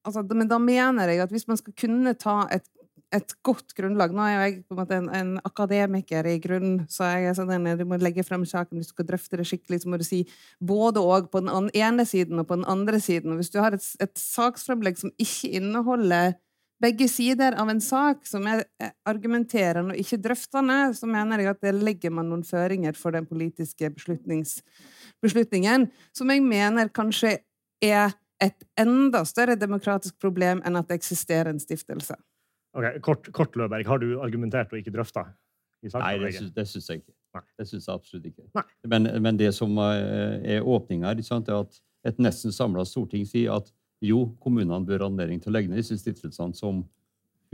altså, Men da mener jeg at hvis man skal kunne ta et et godt grunnlag. Nå er jeg på en måte en, en akademiker i grunn, så jeg er sånn, at du må legge frem saken hvis du skal drøfte det skikkelig, så må du si både og på den ene siden og på den andre siden. Og hvis du har et, et saksfremlegg som ikke inneholder begge sider av en sak, som er argumenterende og ikke drøftende, så mener jeg at det legger man noen føringer for den politiske beslutningen, som jeg mener kanskje er et enda større demokratisk problem enn at det eksisterer en stiftelse. Ok, Kort, kort Løberg, har du argumentert og ikke drøfta? Nei, det syns, det syns jeg ikke. Det syns jeg absolutt ikke. Men, men det som eh, er åpninga her, sant, er at et nesten samla storting sier at jo, kommunene bør ha anledning til å legge ned disse stiftelsene som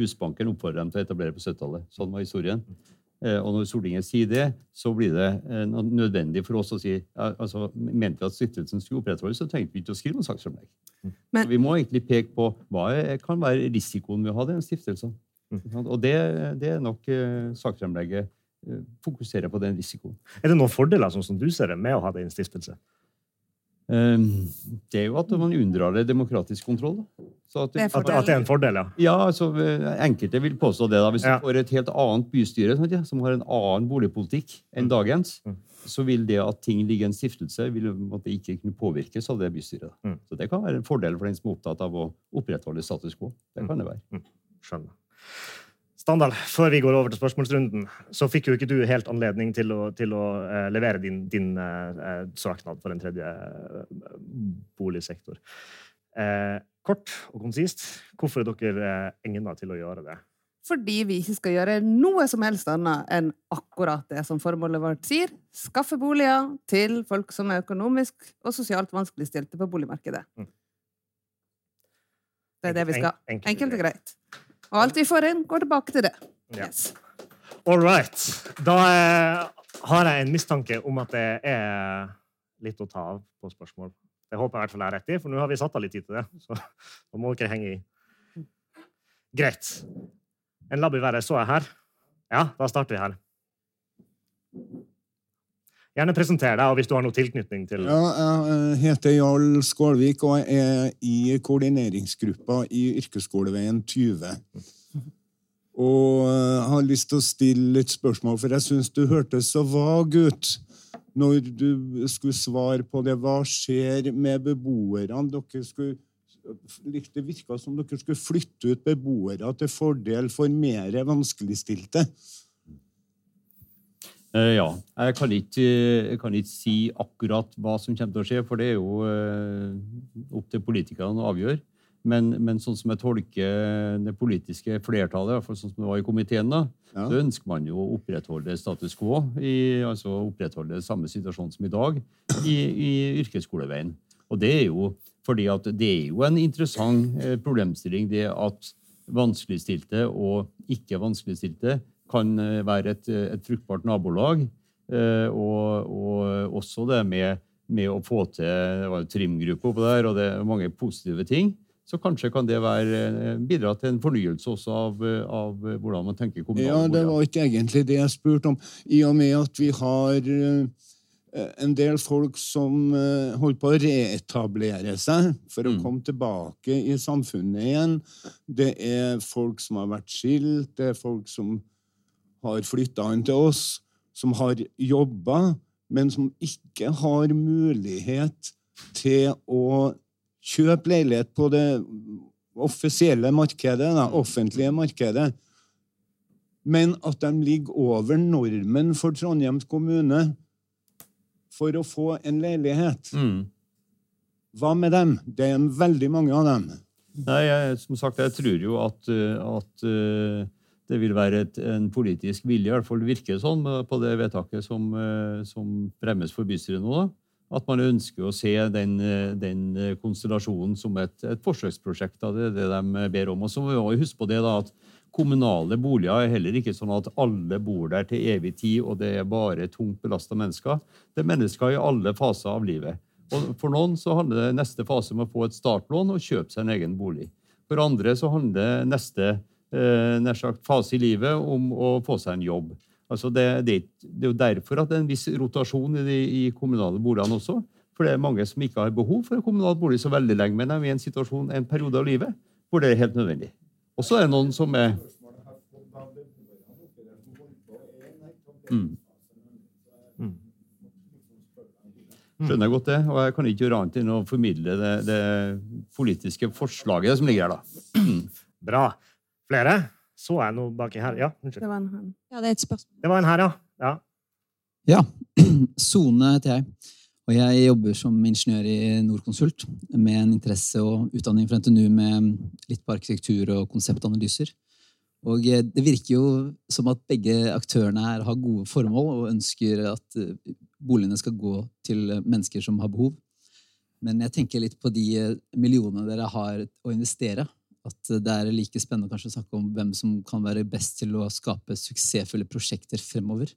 Husbanken oppfordrer dem til å etablere på 70-tallet. Sånn var historien. Eh, Og når Stortinget sier det, så blir det eh, nødvendig for oss å si altså, Mente vi at stiftelsen skulle opprettholdes, så trengte vi ikke å skrive noe saksframlegg. Men- Vi må egentlig peke på hva kan være risikoen ved å ha den stiftelsen. Og det, det er nok eh, eh, fokuserer på den risikoen. Er det noen fordeler sånn som du ser det, med å ha det i en stiftelse? Eh, Det er jo at man unndrar det demokratisk kontroll. Så at, Det er At, at det er en fordel, ja? ja, altså, Enkelte vil påstå det. da. Hvis Ja. du får et helt annet bystyre sant, ja, som har en annen boligpolitikk enn dagens, Mm. så vil det at ting ligger i en stiftelse, vil at det ikke kunne påvirkes av det bystyret. Da. Mm. Så det kan være en fordel for den som er opptatt av å opprettholde status quo. Det kan det være. Skjønner. Standard, før vi går over til spørsmålsrunden, så fikk jo ikke du helt anledning til å, til å uh, levere din, din eh, søknad for en tredje uh, boligsektor. Kort og konsist, hvorfor er dere egnet til å gjøre det? Fordi vi ikke skal gjøre noe som helst annet enn akkurat det som formålet vårt sier. Skaffe boliger til folk som er økonomisk og sosialt vanskeligstilte på boligmarkedet. Mm. Det er det vi skal. Enkelt og greit. Og alt vi får inn, går tilbake til det. Yes. All right. Da eh, har jeg en mistanke om at det er litt å ta av på spørsmål. Det håper jeg i hvert fall jeg har rett i, for nå har vi satt av litt tid til det. Så da må dere henge i. Greit. En labb i været. Så jeg her? Ja, da starter vi her. Gjerne presenter deg, og hvis du har noe tilknytning til Ja, jeg heter Jarl Skålvik og er i koordineringsgruppa i Yrkesskoleveien 20. Og jeg har lyst til å stille et spørsmål, for jeg syns du hørtes så vag ut når du skulle svare på det. Hva skjer med beboerne? Dere skulle det virka som dere skulle flytte ut beboere til fordel for mer vanskeligstilte. Eh, ja. Jeg kan, ikke, jeg kan, ikke, si akkurat hva som kommer til å skje, for det er jo eh, opp til politikerne å avgjøre. Men, men, sånn som jeg tolker det politiske flertallet, i hvert fall sånn som det var i komiteen, da, ja. så ønsker man jo å opprettholde status quo, i, altså opprettholde samme situasjon som i dag, i, i yrkesskoleveien. Og det er jo fordi at det er jo en interessant eh, problemstilling det at vanskeligstilte og ikke vanskeligstilte kan eh, være et, et fruktbart nabolag. Eh, og, og, også det med, med, å få til Det var trimgruppe oppå der, og det er mange positive ting. Så kanskje kan det være, bidra til en fornyelse også av, av hvordan man tenker kommunalt. Ja, det var ikke egentlig det jeg spurte om. I og med at vi har Eh, en del folk som holdt på å reetablere seg for å mm. komme tilbake i samfunnet igjen. Det er folk som har vært skilt, det er folk som har flytta inn til oss, som har jobba, men som ikke har mulighet til å kjøpe leilighet på det offisielle markedet, det offentlige markedet. Men at de ligger over normen for Trondheim kommune for å få en leilighet. Mm. Hva med dem? Det er veldig mange av dem. Nei, jeg, som sagt, jeg tror jo at, at uh, det vil være et, en politisk vilje, i hvert fall virker det sånn, på det vedtaket som, uh, som fremmes for bystyret nå. At man ønsker å se den, den konstellasjonen som et, et forsøksprosjekt. Da. Det er det de ber om. Og så må vi huske på det da, at Kommunale boliger er heller ikke sånn at alle bor der til evig tid, og det er bare tungt belasta mennesker. Det er mennesker i alle faser av livet. Og For noen så handler det neste fase om å få et startlån og kjøpe seg en egen bolig. For andre så handler neste eh, sagt, fase i livet om å få seg en jobb. Altså det, det, det, er jo derfor at det er en viss rotasjon i de i kommunale boligene også. For det er mange som ikke har behov for kommunal bolig så veldig lenge, men er i en situasjon, en periode av livet hvor det er helt nødvendig. Og så er det noen som er mm. mm. Skjønner jeg godt det. Og jeg kan ikke gjøre annet enn å formidle det, det politiske forslaget som ligger her, da. Bra. Flere? Så jeg noe baki her. Ja, unnskyld. Det var en her. Ja, det er et spørsmål. Det var en her, ja. Ja. ja. Sone heter jeg. Og jeg jobber som ingeniør i Norconsult med en interesse og utdanning fra NTNU med litt på arkitektur og konseptanalyser. Og eh, det virker jo som at begge aktørene her har gode formål og ønsker at eh, boligene skal gå til mennesker som har behov. Men jeg tenker litt på de eh, millionene dere har å investere. At det er like spennende å snakke om hvem som kan være best til å skape suksessfulle prosjekter fremover.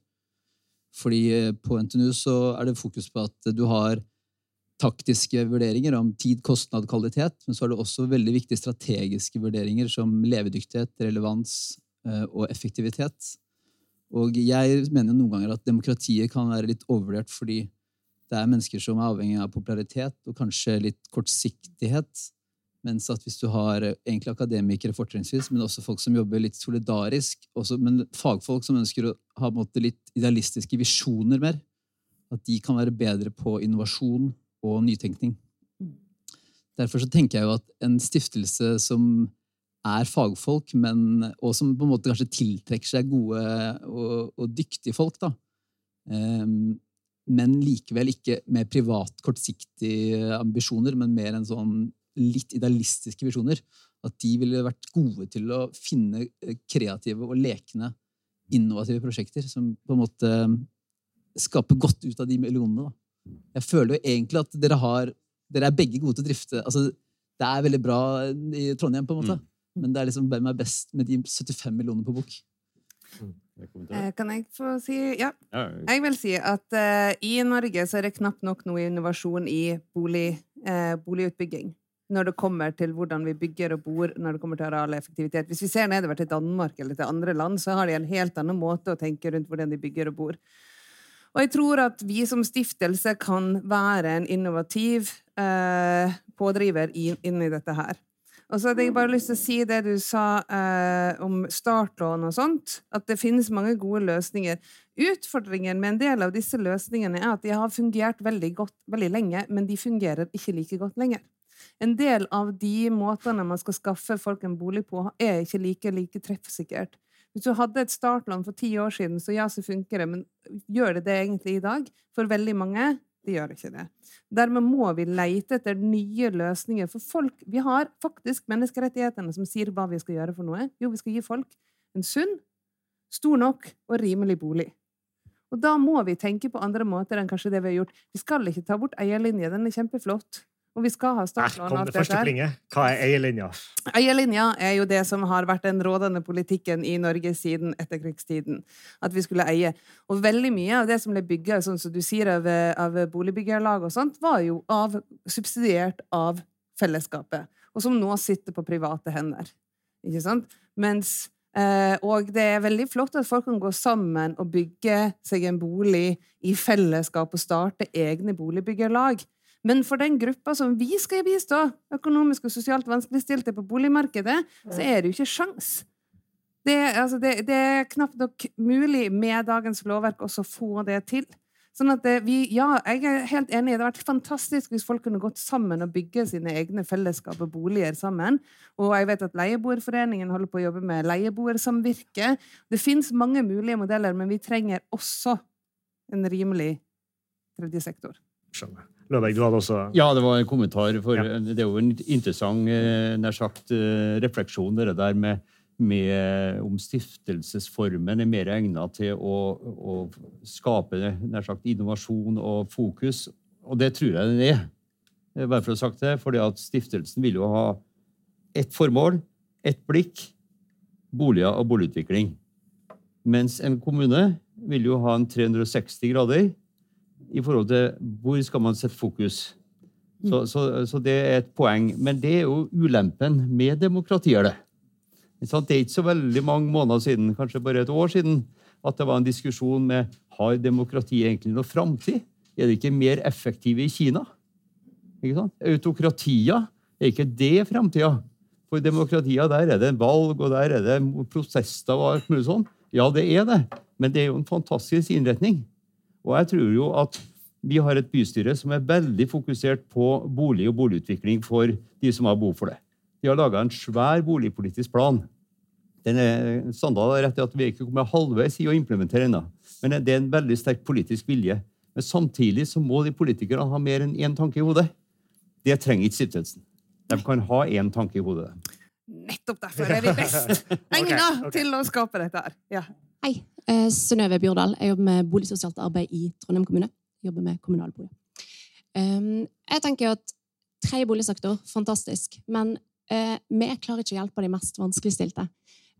Fordi eh, på NTNU så er det fokus på at du har taktiske vurderinger om tid, kostnad, kvalitet, men så er det også veldig viktige strategiske vurderinger som levedyktighet, relevans eh, og effektivitet. Og jeg mener noen ganger at demokratiet kan være litt overvurdert fordi det er mennesker som er avhengig av popularitet og kanskje litt kortsiktighet. Mens at hvis du har eh, egentlig akademikere fortrinnsvis, men også folk som jobber litt solidarisk, også, men fagfolk som ønsker å ha måte, litt idealistiske visjoner mer, at de kan være bedre på innovasjon og nytenkning. Derfor så tenker jeg jo at en stiftelse som er fagfolk, men, og som på en måte kanskje tiltrekker seg gode og, og dyktige folk, da, um, men likevel ikke med privat, kortsiktige ambisjoner, men mer en sånn litt idealistiske visjoner, at de ville vært gode til å finne eh, kreative og lekne, innovative prosjekter som på en måte eh, skaper godt ut av de millionene. Da. Jeg føler jo egentlig at dere har Dere er begge gode til å drifte. altså Det er veldig bra i Trondheim, på en måte. Mm. Men det er liksom hvem er best med de 75 millioner på bok? Eh, kan jeg få si Ja. Jeg vil si at uh, i Norge så er det knapt nok noe innovasjon i bolig, uh, boligutbygging. Når det kommer til hvordan vi bygger og bor, når det kommer til arealeffektivitet. Hvis vi ser nedover til Danmark eller til andre land, så har de en helt annen måte å tenke rundt hvordan de bygger og bor. Og jeg tror at vi som stiftelse kan være en innovativ eh, pådriver inn, inn i dette her. Og så hadde jeg bare lyst til å si det du sa eh, om startlån og sånt, at det finnes mange gode løsninger. Utfordringen med en del av disse løsningene er at de har fungert veldig godt veldig lenge, men de fungerer ikke like godt lenger. En del av de måtene man skal skaffe folk en bolig på, er ikke like, like treffsikkert. Hvis du hadde et startlån for ti år siden, så ja, så funker det, men gjør det det egentlig i dag? For veldig mange, det gjør ikke det. Dermed må vi leite etter nye løsninger for folk. Vi har faktisk menneskerettighetene som sier hva vi skal gjøre for noe. Jo, vi skal gi folk en sunn, stor nok og rimelig bolig. Og da må vi tenke på andre måter enn kanskje det vi har gjort. Vi skal ikke ta bort eierlinja, den er kjempeflott. Og vi skal ha startlån Her kom det første plinget. Hva er eierlinja? Eierlinja er jo det som har vært den rådende politikken i Norge siden etterkrigstiden. At vi skulle eie. Og veldig mye av det som ble bygga, sånn som du sier, av, av boligbyggerlag og sånt, var jo av, subsidiert av fellesskapet. Og som nå sitter på private hender. Ikke sant? Mens Eh, og det er veldig flott at folk kan gå sammen og bygge seg en bolig i fellesskap og starte egne boligbyggerlag. Men for den gruppa som vi skal bistå, økonomisk og sosialt vanskeligstilte på boligmarkedet, så er det jo ikke sjans. Det, altså det, det er knapt nok mulig med dagens lovverk også å få det til. Sånn at det, vi, ja, jeg er helt enig. Det hadde vært fantastisk hvis folk kunne gått sammen og bygge sine egne fellesskap og boliger sammen. Og jeg vet at Leieboerforeningen holder på å jobbe med leieboersamvirke. Det fins mange mulige modeller, men vi trenger også en rimelig tredje sektor. Skjønner. Løberg, du hadde også Ja, det var en kommentar. for Ja. Det er jo en interessant eh, nær sagt, eh, refleksjon, det der med, med om stiftelsesformen er mer egnet til å, å skape nær sagt, innovasjon og fokus. Og det tror jeg den er. Eh, Bare for å ha sagt det, fordi at Stiftelsen vil jo ha ett formål, ett blikk, boliger og boligutvikling. Mens en kommune vil jo ha en 360 grader i forhold til hvor skal man sette fokus. Så, så, så det er et poeng. Men det er jo ulempen med demokratiet. det. Det er ikke så veldig mange måneder siden, kanskje bare et år siden, at det var en diskusjon med har demokratiet egentlig noe framtid? Er det ikke mer effektive i Kina? Ikke sant? Autokratier, er ikke det framtida? For demokratier, der er det valg, og der er det protester og alt mulig sånn. Ja, det er det, men det er jo en fantastisk innretning. Og jeg tror jo at vi har et bystyre som er veldig fokusert på bolig og boligutvikling for de som har behov for det. De har laga en svær boligpolitisk plan. Den er, Sandal har rett i at vi er ikke kommet halvveis i å implementere ennå. Men det er en veldig sterk politisk vilje. Men samtidig så må de politikerne ha mer enn én tanke i hodet. Det trenger ikke stiftelsen. De kan ha én tanke i hodet. Nettopp derfor er vi best egna okay, okay. til å skape dette her. Ja. Hei, eh, Synnøve Bjordal. Jeg jobber med boligsosialt arbeid i Trondheim kommune. Jeg jobber med kommunalbolig. Um, jeg tenker at tredje boligsektor, fantastisk. Men eh, vi klarer ikke å hjelpe de mest vanskeligstilte.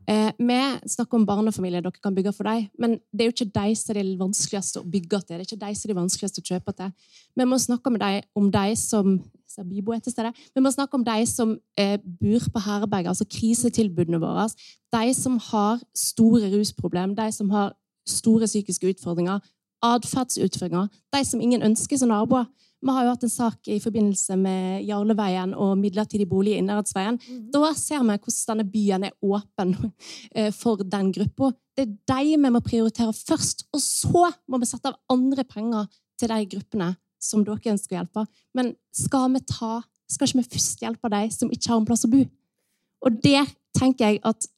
Eh, vi snakker om barnefamilier dere kan bygge for dem, men det er jo ikke de som er de vanskeligste å bygge til. Det er ikke de som er de vanskeligste å kjøpe til. Vi må snakke med de, om de som ser Bibo er til stede. Vi må snakke om de som eh, bor på herberg, altså krisetilbudene våre. De som har store rusproblemer, de som har store psykiske utfordringer, atferdsutfordringer, de som ingen ønsker som naboer. Vi har jo hatt en sak i forbindelse med Jarleveien og midlertidig bolig i Innherredsveien. Da ser vi hvordan denne byen er åpen eh, for den gruppa. Det er de vi må prioritere først, og så må vi sette av andre penger til de gruppene som dere ønsker å hjelpe. Men skal vi ta, skal ikke vi først hjelpe de som ikke har en plass å bo? Og der tenker jeg at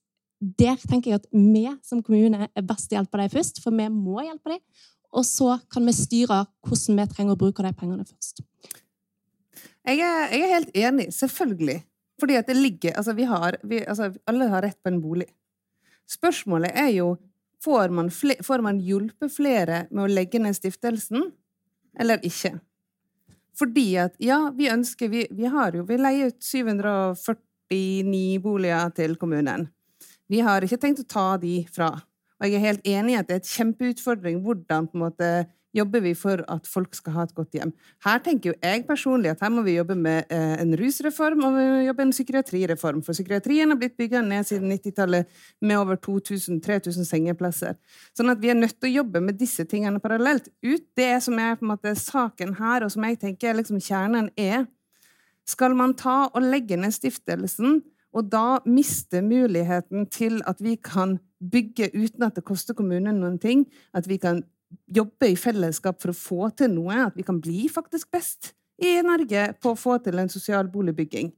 tenker jeg at vi som kommune er best til å hjelpe dem først, for vi må hjelpe dem. Og så kan vi styre hvordan vi trenger å bruke de pengene først. Jeg er, jeg er helt enig, selvfølgelig. Fordi at det ligger Altså, vi har vi, altså, Alle har rett på en bolig. Spørsmålet er jo får man, fle, får man hjulpet flere med å legge ned stiftelsen, eller ikke? Fordi at ja, vi ønsker Vi, vi har jo Vi leier ut 749 boliger til kommunen. Vi har ikke tenkt å ta de fra. Og jeg er helt enig i at det er et kjempeutfordring hvordan på en måte jobber vi for at folk skal ha et godt hjem? Her tenker jo jeg personlig at her må vi jobbe med eh, en rusreform og vi må jobbe med en psykiatrireform. For psykiatrien har blitt bygga ned siden 90-tallet med over 2000-3000 sengeplasser. Sånn at vi er nødt til å jobbe med disse tingene parallelt. Ut det som er på en måte saken her, og som jeg tenker er liksom kjernen, er skal man ta og legge ned stiftelsen og da miste muligheten til at vi kan bygge uten at det koster kommunen noen ting, at vi kan jobbe i fellesskap for å få til noe, at vi kan bli faktisk best i Norge på å få til en sosial boligbygging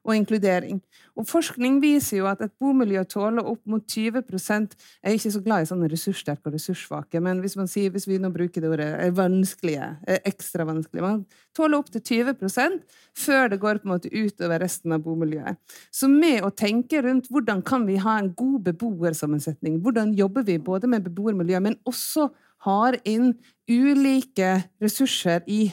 og inkludering. Og forskning viser jo at et bomiljø tåler opp mot 20 Jeg er ikke så glad i sånne ressurssterke og ressurssvake, men hvis man sier, hvis vi nå bruker det ordet er vanskelige, er ekstra vanskelige Man tåler opp til 20% før det går på en måte utover resten av bomiljøet. Så med å tenke rundt hvordan kan vi ha en god beboersammensetning, hvordan jobber vi både med beboermiljø, men også har inn ulike ressurser i,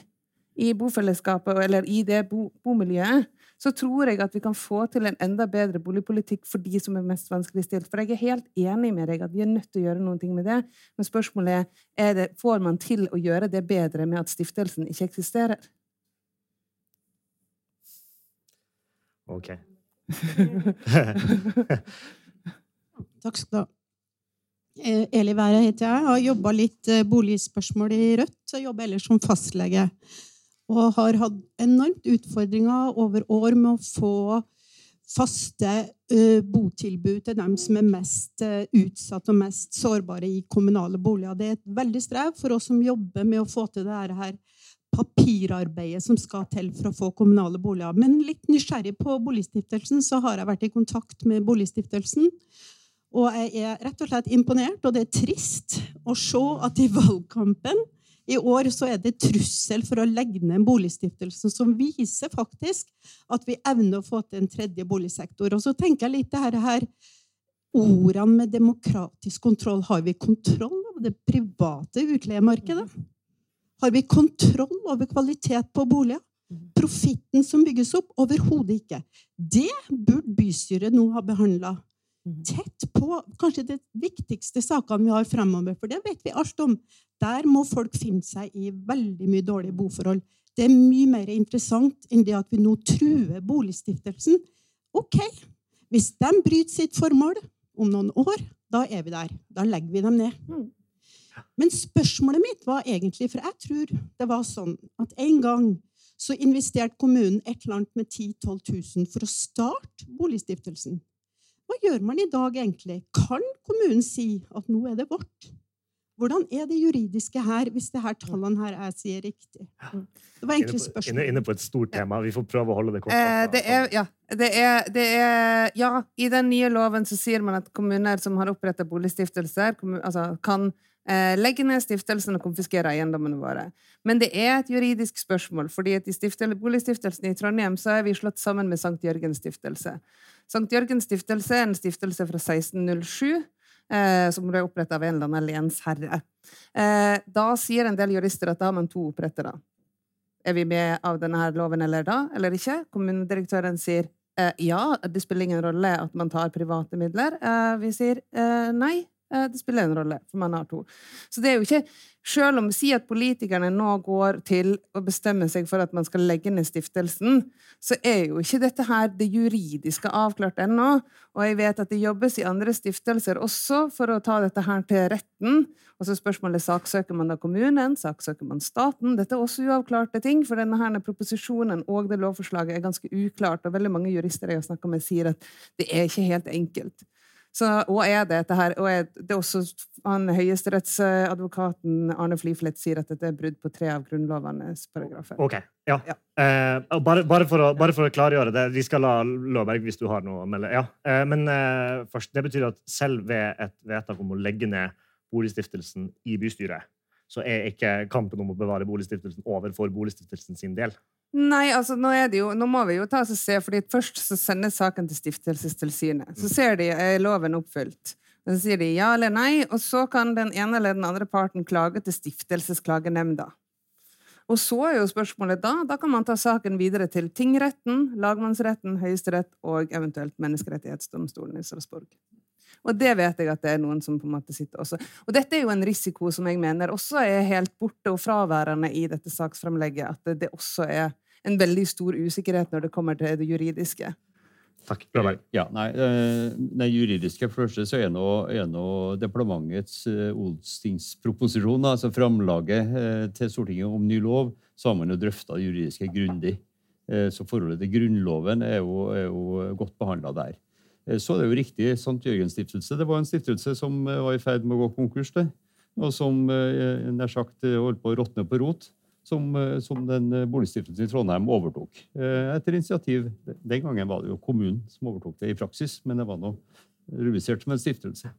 i bofellesskapet eller i det bo, bomiljøet, så tror jeg at vi kan få til en enda bedre boligpolitikk for de som er mest vanskeligstilt. For jeg er helt enig med deg at vi er nødt til å gjøre noe med det. Men spørsmålet er, er det, får man til å gjøre det bedre med at stiftelsen ikke eksisterer? OK. Takk skal du ha. Eh, Eli Være heter jeg. Har jobba litt eh, boligspørsmål i Rødt. og jobber ellers som fastlege og har hatt enormt utfordringer over år med å få faste uh, botilbud til dem som er mest utsatt og mest sårbare i kommunale boliger. Det er et veldig strev for oss som jobber med å få til det her papirarbeidet som skal til for å få kommunale boliger. Men litt nysgjerrig på Boligstiftelsen, så har jeg vært i kontakt med Boligstiftelsen. Og jeg er rett og slett imponert, og det er trist å se at i valgkampen i år så er det trussel for å legge ned Boligstiftelsen, som viser faktisk at vi evner å få til en tredje boligsektor. Og så tenker jeg litt det her, her ordene med demokratisk kontroll. Har vi kontroll over det private utleiemarkedet? Har vi kontroll over kvalitet på boliger? Profitten som bygges opp? Overhodet ikke. Det burde bystyret nå ha behandla tett på kanskje de viktigste sakene vi har fremover. For det vet vi alt om. Der må folk finne seg i veldig mye dårlige boforhold. Det er mye mer interessant enn det at vi nå truer Boligstiftelsen. Ok, hvis de bryter sitt formål om noen år, da er vi der. Da legger vi dem ned. Mm. Men spørsmålet mitt var egentlig For jeg tror det var sånn at en gang så investerte kommunen et eller annet med 10 000-12 000 for å starte Boligstiftelsen. Hva gjør man i dag egentlig? Kan kommunen si at nå er det vårt? Hvordan er det juridiske her, hvis det her tallene her jeg sier riktig? Det var egentlig spørsmålet. Inne, inne på et stort tema. Vi får prøve å holde det kort. Eh, det er, ja, det er, det er, ja, i den nye loven så sier man at kommuner som har oppretta boligstiftelser, altså, kan legge ned stiftelsen og konfiskere eiendommene våre. Men det er et juridisk spørsmål, fordi at i Boligstiftelsen i Trondheim så er vi slått sammen med Sankt Jørgens stiftelse. Sankt Jørgens stiftelse er en stiftelse fra 1607 eh, som ble opprettet av en eller annen lensherre. Eh, da sier en del jurister at da har man to opprettere. Er vi med av denne loven eller da, eller ikke? Kommunedirektøren sier eh, ja, det spiller ingen rolle at man tar private midler. Eh, vi sier eh, nei, eh, det spiller en rolle, for man har to. Så det er jo ikke selv om vi sier at politikerne nå går til å bestemme seg for at man skal legge ned stiftelsen, så er jo ikke dette her det juridiske avklart ennå. Og jeg vet at det jobbes i andre stiftelser også for å ta dette her til retten. Og så spørsmålet saksøker man da kommunen, saksøker man staten? Dette er også uavklarte ting, for denne her proposisjonen og det lovforslaget er ganske uklart, og veldig mange jurister jeg har snakka med, sier at det er ikke helt enkelt. Så, og er det dette her, og er det også han Høyesterettsadvokaten Arne Fliflet sier at dette er brudd på tre av Grunnlovenes paragrafer. Ok, ja. ja. Eh, bare, bare, for å, bare, for å, klargjøre det, vi skal la Løberg hvis du har noe å melde. Ja. Eh, men eh, først, det betyr at selv ved et vedtak om å legge ned Boligstiftelsen i bystyret, så er ikke kampen om å bevare Boligstiftelsen over for Boligstiftelsen sin del. Nei, altså nå, det jo, nå må vi jo ta oss og se, fordi Først så sendes saken til Stiftelsestilsynet. Så ser de er loven oppfylt. Og Så sier de ja eller nei, og så kan den ene eller den andre parten klage til Stiftelsesklagenemnda. Og så er jo spørsmålet da Da kan man ta saken videre til tingretten, lagmannsretten, Høyesterett og eventuelt Menneskerettighetsdomstolen i Strasbourg. Og det vet jeg at det er noen som på en måte sitter også. Og dette er jo en risiko som jeg mener også er helt borte og fraværende i dette saksframlegget. At det, det også er en veldig stor usikkerhet når det kommer til det juridiske. Takk. Ja, nei, eh, det juridiske for det første så er nå, er nå departementets odelstingsproposisjon, altså framlaget eh, til Stortinget om ny lov, så har man jo drøfta det juridiske grundig. Eh, Så forholdet til Grunnloven er jo, er jo godt behandla der. Eh, Så er det jo riktig, St. Jørgens stiftelse det var en stiftelse som eh, var i ferd med å gå konkurs, det, og som eh, nær sagt holdt på å råtne på rot. Som, som den boligstiftelsen i Trondheim overtok. Etter initiativ Den gangen var det jo kommunen som overtok det i praksis, men det var nå revisert som en stiftelse.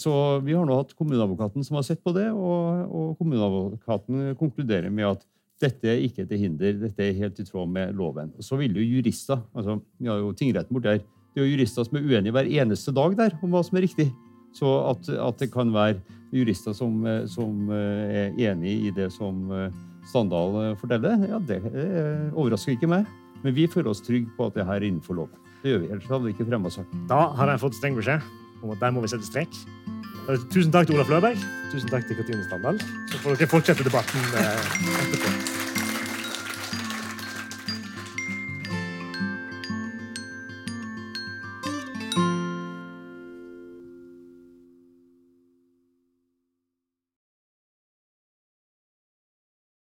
Så vi har nå hatt kommuneadvokaten som har sett på det, og, og kommuneadvokaten konkluderer med at dette er ikke til hinder, dette er helt i tråd med loven. Og så vil jo jurister, altså vi har jo tingretten borti her, det er jo jurister som er uenige hver eneste dag der om hva som er riktig. Så at, at det kan være jurister som, eh, som eh, er enig i det som eh, Standal forteller, ja, det overrasker ikke meg. Men vi føler oss trygge på at det her er innenfor lov. Det gjør vi, ellers hadde vi ikke fremma saken. Da har jeg fått streng beskjed om at der må vi sette strek. Tusen takk til Olaf Løberg. Tusen takk til Katrine Standal. Så får dere fortsette debatten etterpå.